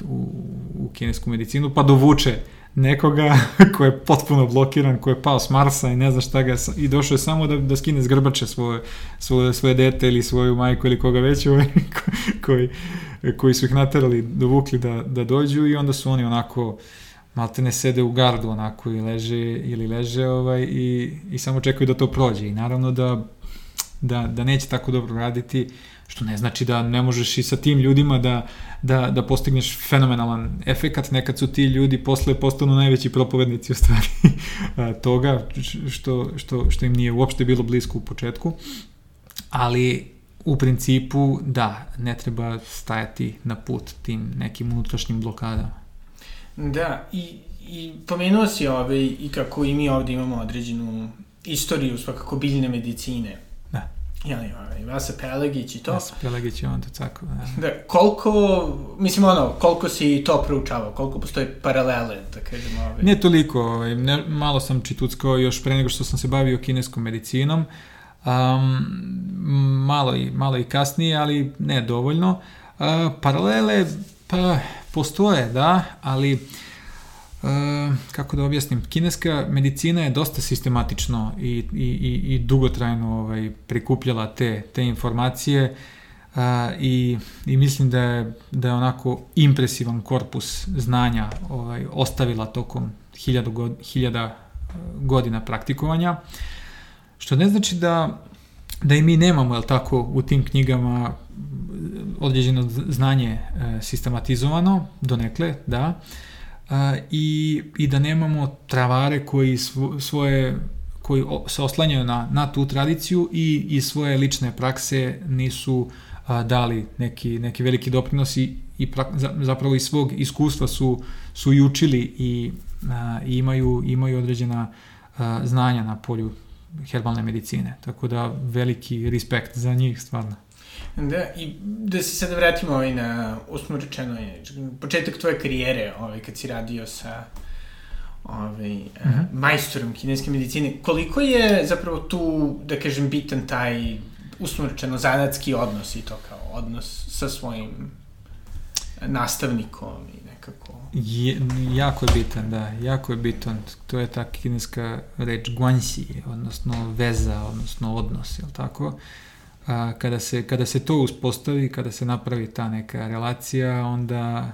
u, kinesku medicinu, pa dovuče nekoga ko je potpuno blokiran, ko je pao s Marsa i ne zna šta ga, i došao je samo da, da skine zgrbače svoje, svoje, svoje dete ili svoju majku ili koga već ovaj, koji, koji su ih naterali, dovukli da, da dođu i onda su oni onako malte ne sede u gardu onako i leže ili leže ovaj, i, i samo čekaju da to prođe. I naravno da, da, da neće tako dobro raditi što ne znači da ne možeš i sa tim ljudima da, da, da postigneš fenomenalan efekat, nekad su ti ljudi posle postanu najveći propovednici u stvari toga, što, što, što im nije uopšte bilo blisko u početku, ali u principu da, ne treba stajati na put tim nekim unutrašnjim blokadama. Da, i, i pomenuo si ove, i kako i mi ovde imamo određenu istoriju svakako biljne medicine. Da. Jel, Vasa Pelegić i to. Vasa Pelegić je onda tako, da. da. Koliko, mislim ono, koliko si to proučavao, koliko postoje paralele, da kažemo? Ove. Ne toliko, ovaj, ne, malo sam čituckao još pre nego što sam se bavio kineskom medicinom, um, malo, i, malo i kasnije, ali ne dovoljno. Uh, paralele, pa postoje, da, ali Uh, kako da objasnim, kineska medicina je dosta sistematično i, i, i, i dugotrajno ovaj, prikupljala te, te informacije uh, i, i mislim da je, da je onako impresivan korpus znanja ovaj, ostavila tokom hiljadu, god, hiljada godina praktikovanja, što ne znači da da i mi nemamo, jel tako, u tim knjigama određeno znanje e, sistematizovano, donekle, da, e, i, i da nemamo travare koji svoje koji se oslanjaju na, na tu tradiciju i, i svoje lične prakse nisu a, dali neki, neki veliki doprinos i, i pra, zapravo iz svog iskustva su, su učili i, a, i imaju, imaju određena a, znanja na polju herbalne medicine. Tako da veliki respekt za njih stvarno. Da, i da se sad vratimo ovaj na, osmo rečeno, je, početak tvoje karijere, ovaj, kad si radio sa ovaj, -huh. uh, majstorom kineske medicine, koliko je zapravo tu, da kažem, bitan taj, usmo rečeno, zanatski odnos i to kao odnos sa svojim nastavnikom i nekako... Je, jako je bitan, da, jako je bitan. To je ta kineska reč guanxi, odnosno veza, odnosno odnos, je li tako? Uh, a, kada, se, kada se to uspostavi, kada se napravi ta neka relacija, onda,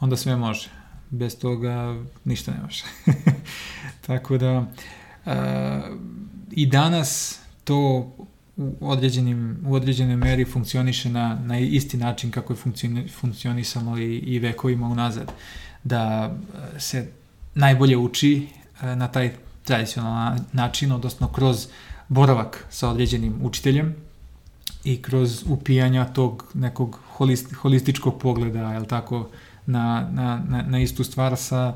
onda sve može. Bez toga ništa ne može. Tako da a, i danas to u, određenim, u određenoj meri funkcioniše na, na isti način kako je funkcioni, funkcionisalo i, i vekovima unazad. Da se najbolje uči na taj tradicionalan način, odnosno kroz boravak sa određenim učiteljem, i kroz upijanja tog nekog holist, holističkog pogleda, je tako, na, na, na, na istu stvar sa,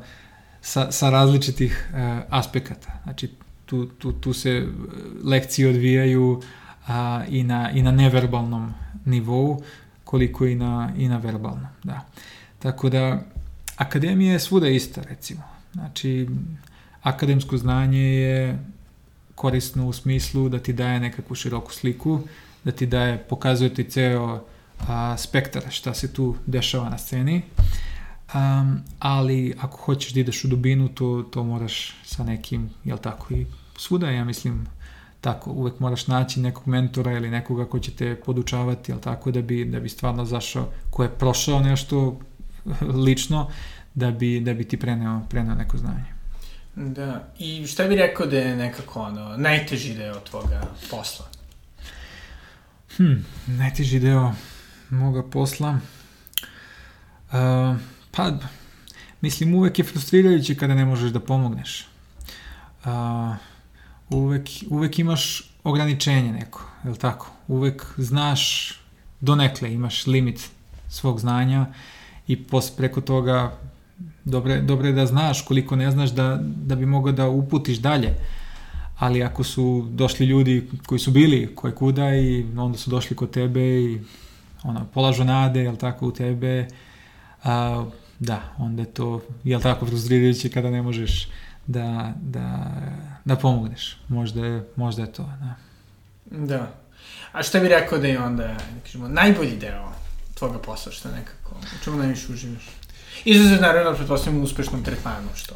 sa, sa različitih uh, aspekata. Znači, tu, tu, tu se lekcije odvijaju a, i, na, i na neverbalnom nivou, koliko i na, i na verbalnom. Da. Tako da, akademija je svuda ista, recimo. Znači, akademsko znanje je korisno u smislu da ti daje nekakvu široku sliku, da ti daje, pokazuje ti ceo a, spektar šta se tu dešava na sceni. Um, ali ako hoćeš da ideš u dubinu, to, to moraš sa nekim, jel tako, i svuda ja mislim tako, uvek moraš naći nekog mentora ili nekoga ko će te podučavati, jel tako, da bi, da bi stvarno zašao, ko je prošao nešto lično, da bi, da bi ti preneo, preneo neko znanje. Da, i šta bi rekao da je nekako ono, najteži deo tvoga posla? Hmm, najteži deo moga posla. Uh, pa, mislim, uvek je frustrirajuće kada ne možeš da pomogneš. Uh, uvek, uvek imaš ograničenje neko, je li tako? Uvek znaš donekle, imaš limit svog znanja i pos, preko toga dobre, dobre da znaš koliko ne znaš da, da bi mogao da uputiš dalje. Ali ako su došli ljudi koji su bili koje kuda i onda su došli kod tebe i ono, polažu nade, jel tako, u tebe, a, da, onda je to, jel tako, frustrirajuće kada ne možeš da, da, da pomogneš. Možda je, možda je to, da. Da. A šta bi rekao da je onda, da kažemo, najbolji deo tvoga posla, što nekako, u čemu najviše uživaš? Izuzev, naravno, pretpostavljam uspešnom tretmanu, što...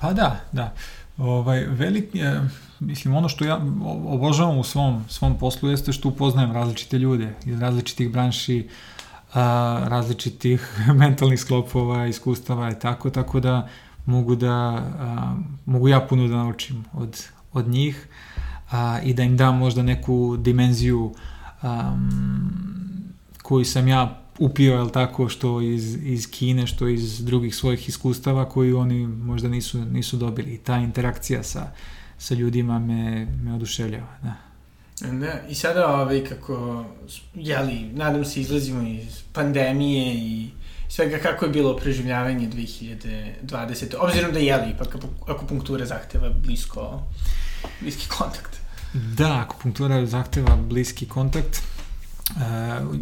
Pa da, da. Ovaj, velik, e, mislim, ono što ja obožavam u svom, svom poslu jeste što upoznajem različite ljude iz različitih branši, a, različitih mentalnih sklopova, iskustava i tako, tako da mogu da, a, mogu ja puno da naučim od, od njih a, i da im dam možda neku dimenziju um, koju sam ja upio, jel tako, što iz, iz Kine, što iz drugih svojih iskustava koji oni možda nisu, nisu dobili. I ta interakcija sa, sa ljudima me, me oduševljava, da. Da, i sada ovaj, kako, jeli, nadam se izlazimo iz pandemije i svega kako je bilo preživljavanje 2020. Obzirom da jeli, ipak akupunktura zahteva blisko, bliski kontakt. Da, akupunktura zahteva bliski kontakt. Uh,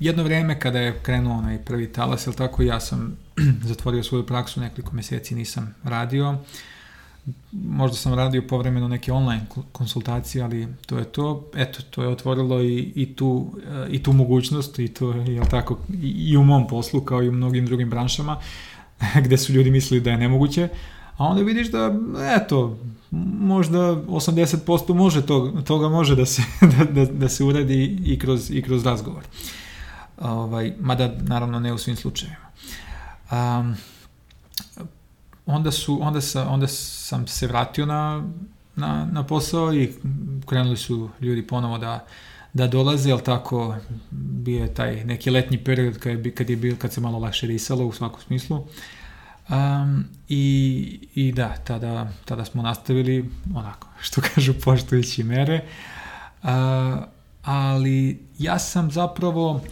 jedno vreme kada je krenuo onaj prvi talas, ili tako, ja sam zatvorio svoju praksu, nekoliko meseci nisam radio. Možda sam radio povremeno neke online konsultacije, ali to je to. Eto, to je otvorilo i, i, tu, i tu mogućnost i to je, jel tako, i, i u mom poslu, kao i u mnogim drugim branšama, gde su ljudi mislili da je nemoguće, a onda vidiš da, eto, možda 80% može to, toga može da se, da, da, da se uradi i kroz, i kroz razgovor. Ovaj, mada, naravno, ne u svim slučajevima. Um, onda, su, onda, sa, onda sam se vratio na, na, na posao i krenuli su ljudi ponovo da, da dolaze, ali tako bio je taj neki letnji period kad je, kad je bio, kad se malo lakše risalo u svakom smislu. Uh, Um, i, I da, tada, tada smo nastavili, onako, što kažu, poštujući mere. Uh, ali ja sam zapravo, uh,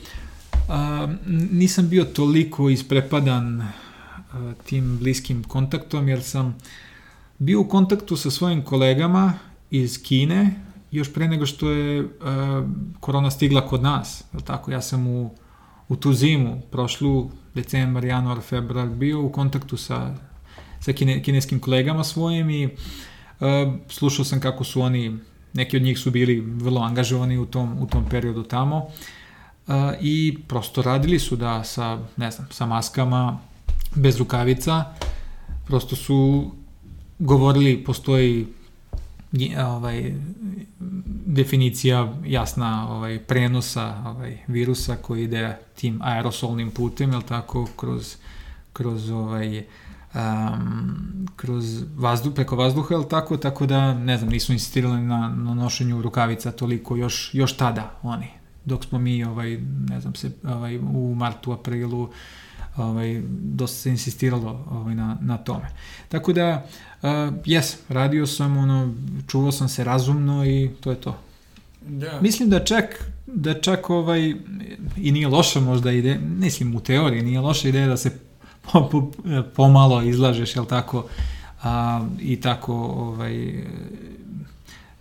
nisam bio toliko isprepadan uh, tim bliskim kontaktom, jer sam bio u kontaktu sa svojim kolegama iz Kine, još pre nego što je uh, korona stigla kod nas. Tako, ja sam u, u tu zimu, prošlu decembar, januar, februar bio u kontaktu sa, sa kine, kineskim kolegama svojim i uh, slušao sam kako su oni, neki od njih su bili vrlo angažovani u tom, u tom periodu tamo uh, i prosto radili su da sa, ne znam, sa maskama, bez rukavica, prosto su govorili, postoji ovaj, definicija jasna ovaj, prenosa ovaj, virusa koji ide tim aerosolnim putem, jel tako, kroz, kroz ovaj, um, kroz vazduh, preko vazduha, jel tako, tako da, ne znam, nisu insistirali na, na nošenju rukavica toliko još, još tada oni, dok smo mi, ovaj, ne znam se, ovaj, u martu, aprilu, ovaj, dosta se insistiralo ovaj, na, na tome. Tako da, uh, jes, radio sam, ono, čuvao sam se razumno i to je to. Da. Mislim da čak, da čak ovaj, i nije loša možda ideja, mislim u teoriji nije loša ideja da se po, po, pomalo izlažeš, jel tako, a, i tako ovaj,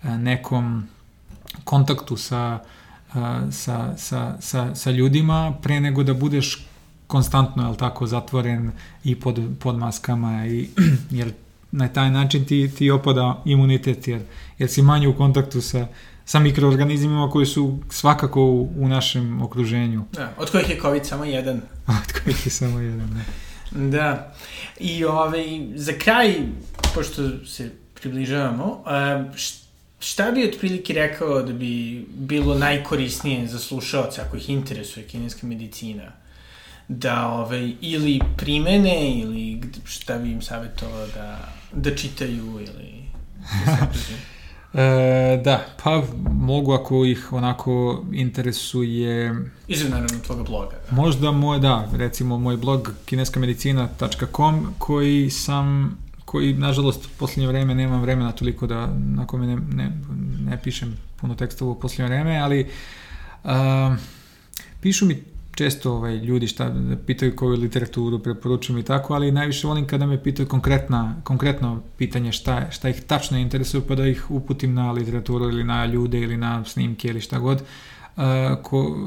nekom kontaktu sa, sa, sa, sa, sa ljudima pre nego da budeš konstantno, jel tako, zatvoren i pod, pod maskama, i, jer na taj način ti, ti opada imunitet, jer, jer si manje u kontaktu sa, sa mikroorganizmima koji su svakako u, u našem okruženju. Da, od kojih je COVID samo jedan. od kojih je samo jedan, da. Da. I ovaj, za kraj, pošto se približavamo, šta bi otprilike rekao da bi bilo najkorisnije za slušalce ako ih interesuje kineska medicina? Da ovaj, ili primene ili šta bi im savjetovao da, da čitaju ili da E, da, pa mogu ako ih onako interesuje... Izve naravno tvoga bloga. Da. Možda moj, da, recimo moj blog kineskamedicina.com koji sam koji, nažalost, u posljednje vreme nemam vremena toliko da, na kome ne, ne, ne pišem puno tekstova u posljednje vreme, ali uh, pišu mi često ovaj, ljudi šta da pitaju koju literaturu preporučujem i tako, ali najviše volim kada me pitaju konkretna, konkretno pitanje šta, šta ih tačno interesuje, pa da ih uputim na literaturu ili na ljude ili na snimke ili šta god, uh, ko,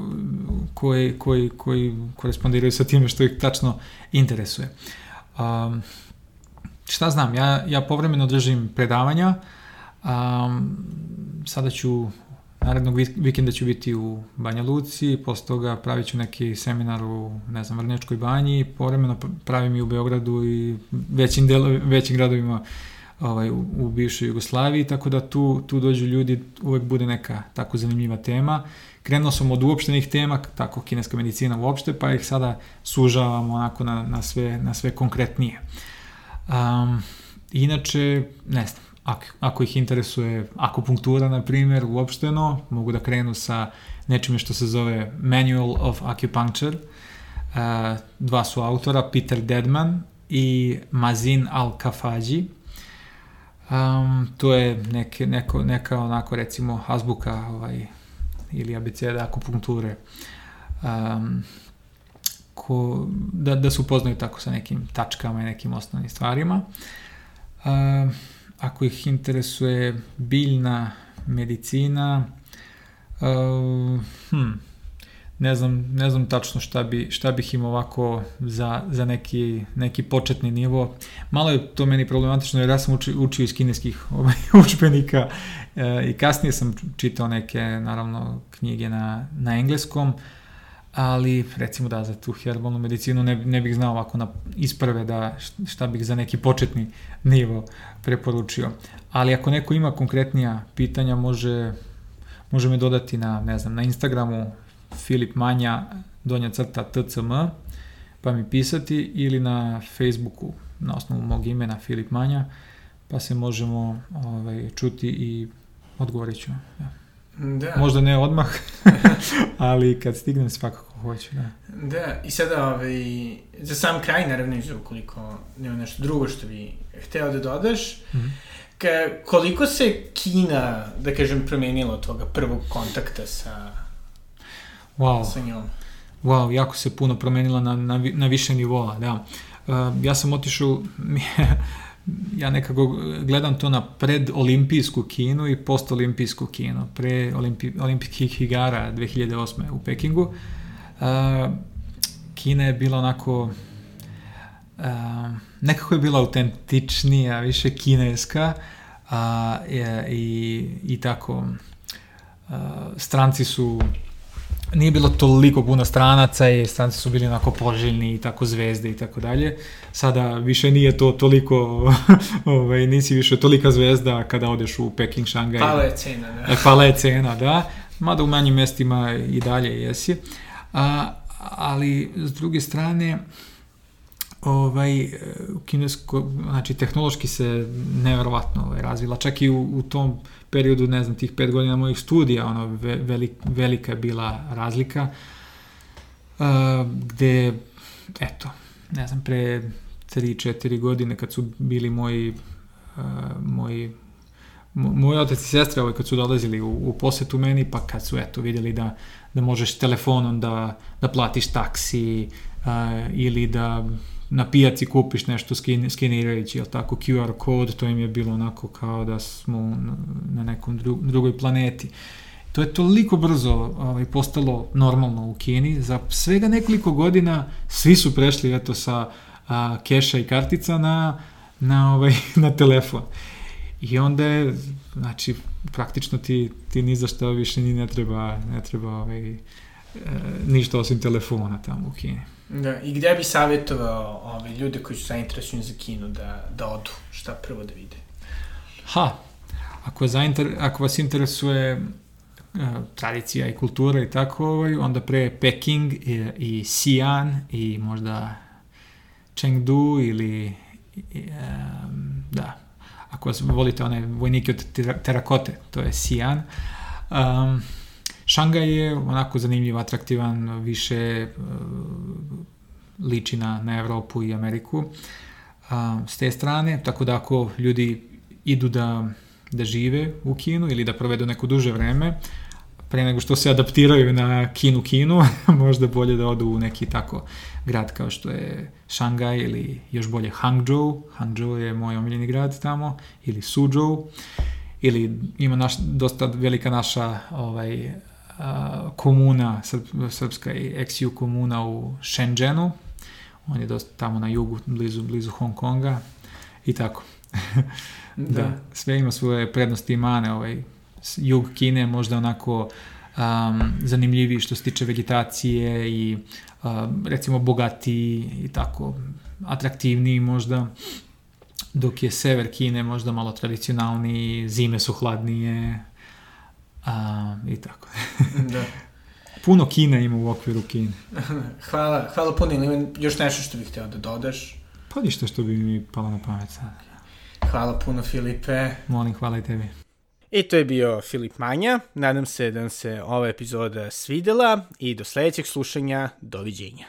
koji, koji, koji korespondiraju sa time što ih tačno interesuje. Um, šta znam, ja, ja povremeno držim predavanja, um, sada ću Narednog vikenda ću biti u Banja Luci, posle toga pravit ću neki seminar u, ne znam, Vrnjačkoj banji, povremeno pravim i u Beogradu i većim, delo, većim gradovima ovaj, u, u bivšoj Jugoslaviji, tako da tu, tu dođu ljudi, uvek bude neka tako zanimljiva tema. Krenuo sam od uopštenih tema, tako kineska medicina uopšte, pa ih sada sužavamo onako na, na, sve, na sve konkretnije. Um, inače, ne znam, ako, ako ih interesuje akupunktura, na primjer, uopšteno, mogu da krenu sa nečime što se zove Manual of Acupuncture. Uh, dva su autora, Peter Dedman i Mazin Al-Kafaji. Um, to je neke, neko, neka onako recimo azbuka ovaj, ili abeceda akupunkture um, ko, da, da se upoznaju tako sa nekim tačkama i nekim osnovnim stvarima. Um, ako ih interesuje biljna medicina, uh, hm, ne znam, ne znam tačno šta, bi, šta bih im ovako za, za neki, neki početni nivo. Malo je to meni problematično jer ja sam uči, učio iz kineskih ovaj, učbenika e, i kasnije sam čitao neke, naravno, knjige na, na engleskom, ali recimo da za tu herbalnu medicinu ne, ne bih znao ovako na isprve da šta bih za neki početni nivo preporučio. Ali ako neko ima konkretnija pitanja, može, može me dodati na, ne znam, na Instagramu Filip Manja, donja crta TCM, pa mi pisati ili na Facebooku na osnovu mog imena Filip Manja, pa se možemo ovaj, čuti i odgovorit ću. Ja. Da. Možda ne odmah, ali kad stignem svakako hoću, da. Da, i sada ovaj, za sam kraj, naravno, iz ukoliko nema nešto drugo što bi hteo da dodaš, mm -hmm. ka, koliko se Kina, da kažem, promenila od toga prvog kontakta sa, wow. sa njom? Wow, jako se puno promenila na, na, na više nivoa, da. Uh, ja sam otišao, ja nekako gledam to na predolimpijsku kinu i postolimpijsku kinu. Pre olimpi, olimpijskih igara 2008. u Pekingu. Uh, Kina je bila onako uh, nekako je bila autentičnija, više kineska uh, i, i tako uh, stranci su nije bilo toliko puno stranaca i stranci su bili onako poželjni i tako zvezde i tako dalje. Sada više nije to toliko, ovaj, nisi više tolika zvezda kada odeš u Peking, Šangaj. Pala je cena, da. E, pala je cena, da. Mada u manjim mestima i dalje jesi. A, ali, s druge strane, ovaj, kinesko, znači tehnološki se neverovatno ovaj, razvila, čak i u, u tom periodu, ne znam, tih pet godina mojih studija, ono, velik, velika je bila razlika, uh, gde, eto, ne znam, pre 3-4 godine kad su bili moji, uh, moji moj otac i sestra ovaj, kad su dolazili u, u posetu meni, pa kad su eto vidjeli da, da možeš telefonom da, da platiš taksi uh, ili da na pijaci kupiš nešto skin, skenirajući, jel tako, QR kod, to im je bilo onako kao da smo na, nekom dru, drugoj planeti. To je toliko brzo ovaj, postalo normalno u Kini, za svega nekoliko godina svi su prešli eto sa a, keša i kartica na, na, ovaj, na telefon. I onda je, znači, praktično ti, ti ni za što više ni ne treba, ne treba ovaj, e, ništa osim telefona tamo u Kini. Da, i gde bi savjetovao ove ljude koji su zainteresovani za kino da, da odu, šta prvo da vide? Ha, ako, zainter, ako vas interesuje uh, tradicija i kultura i tako, ovaj, onda pre Peking i, i Xi'an i možda Chengdu ili i, um, da, ako vas volite one vojnike od terakote, to je Xi'an. Um, Šangaj je onako zanimljiv, atraktivan, više uh, liči na, na Evropu i Ameriku. a, s te strane, tako da ako ljudi idu da, da žive u Kinu ili da provedu neko duže vreme, pre nego što se adaptiraju na Kinu Kinu, možda bolje da odu u neki tako grad kao što je Šangaj ili još bolje Hangzhou. Hangzhou je moj omiljeni grad tamo, ili Suzhou, ili ima naš, dosta velika naša ovaj, a, komuna, srp, srpska i XU komuna u Shenzhenu. On je dosta tamo na jugu, blizu, blizu Hong Konga i tako. da. da. sve ima svoje prednosti i mane, ovaj, jug Kine možda onako um, zanimljiviji što se tiče vegetacije i um, recimo bogatiji i tako atraktivniji možda dok je sever Kine možda malo tradicionalniji, zime su hladnije a, i tako. da. Puno Kina ima u okviru Kine. hvala, hvala puno. Ima još nešto što bih htio da dodaš? Pa ništa što bi mi palo na pamet sad. Hvala puno, Filipe. Molim, hvala i tebi. I to je bio Filip Manja. Nadam se da vam se ova epizoda svidela i do sledećeg slušanja. Doviđenja.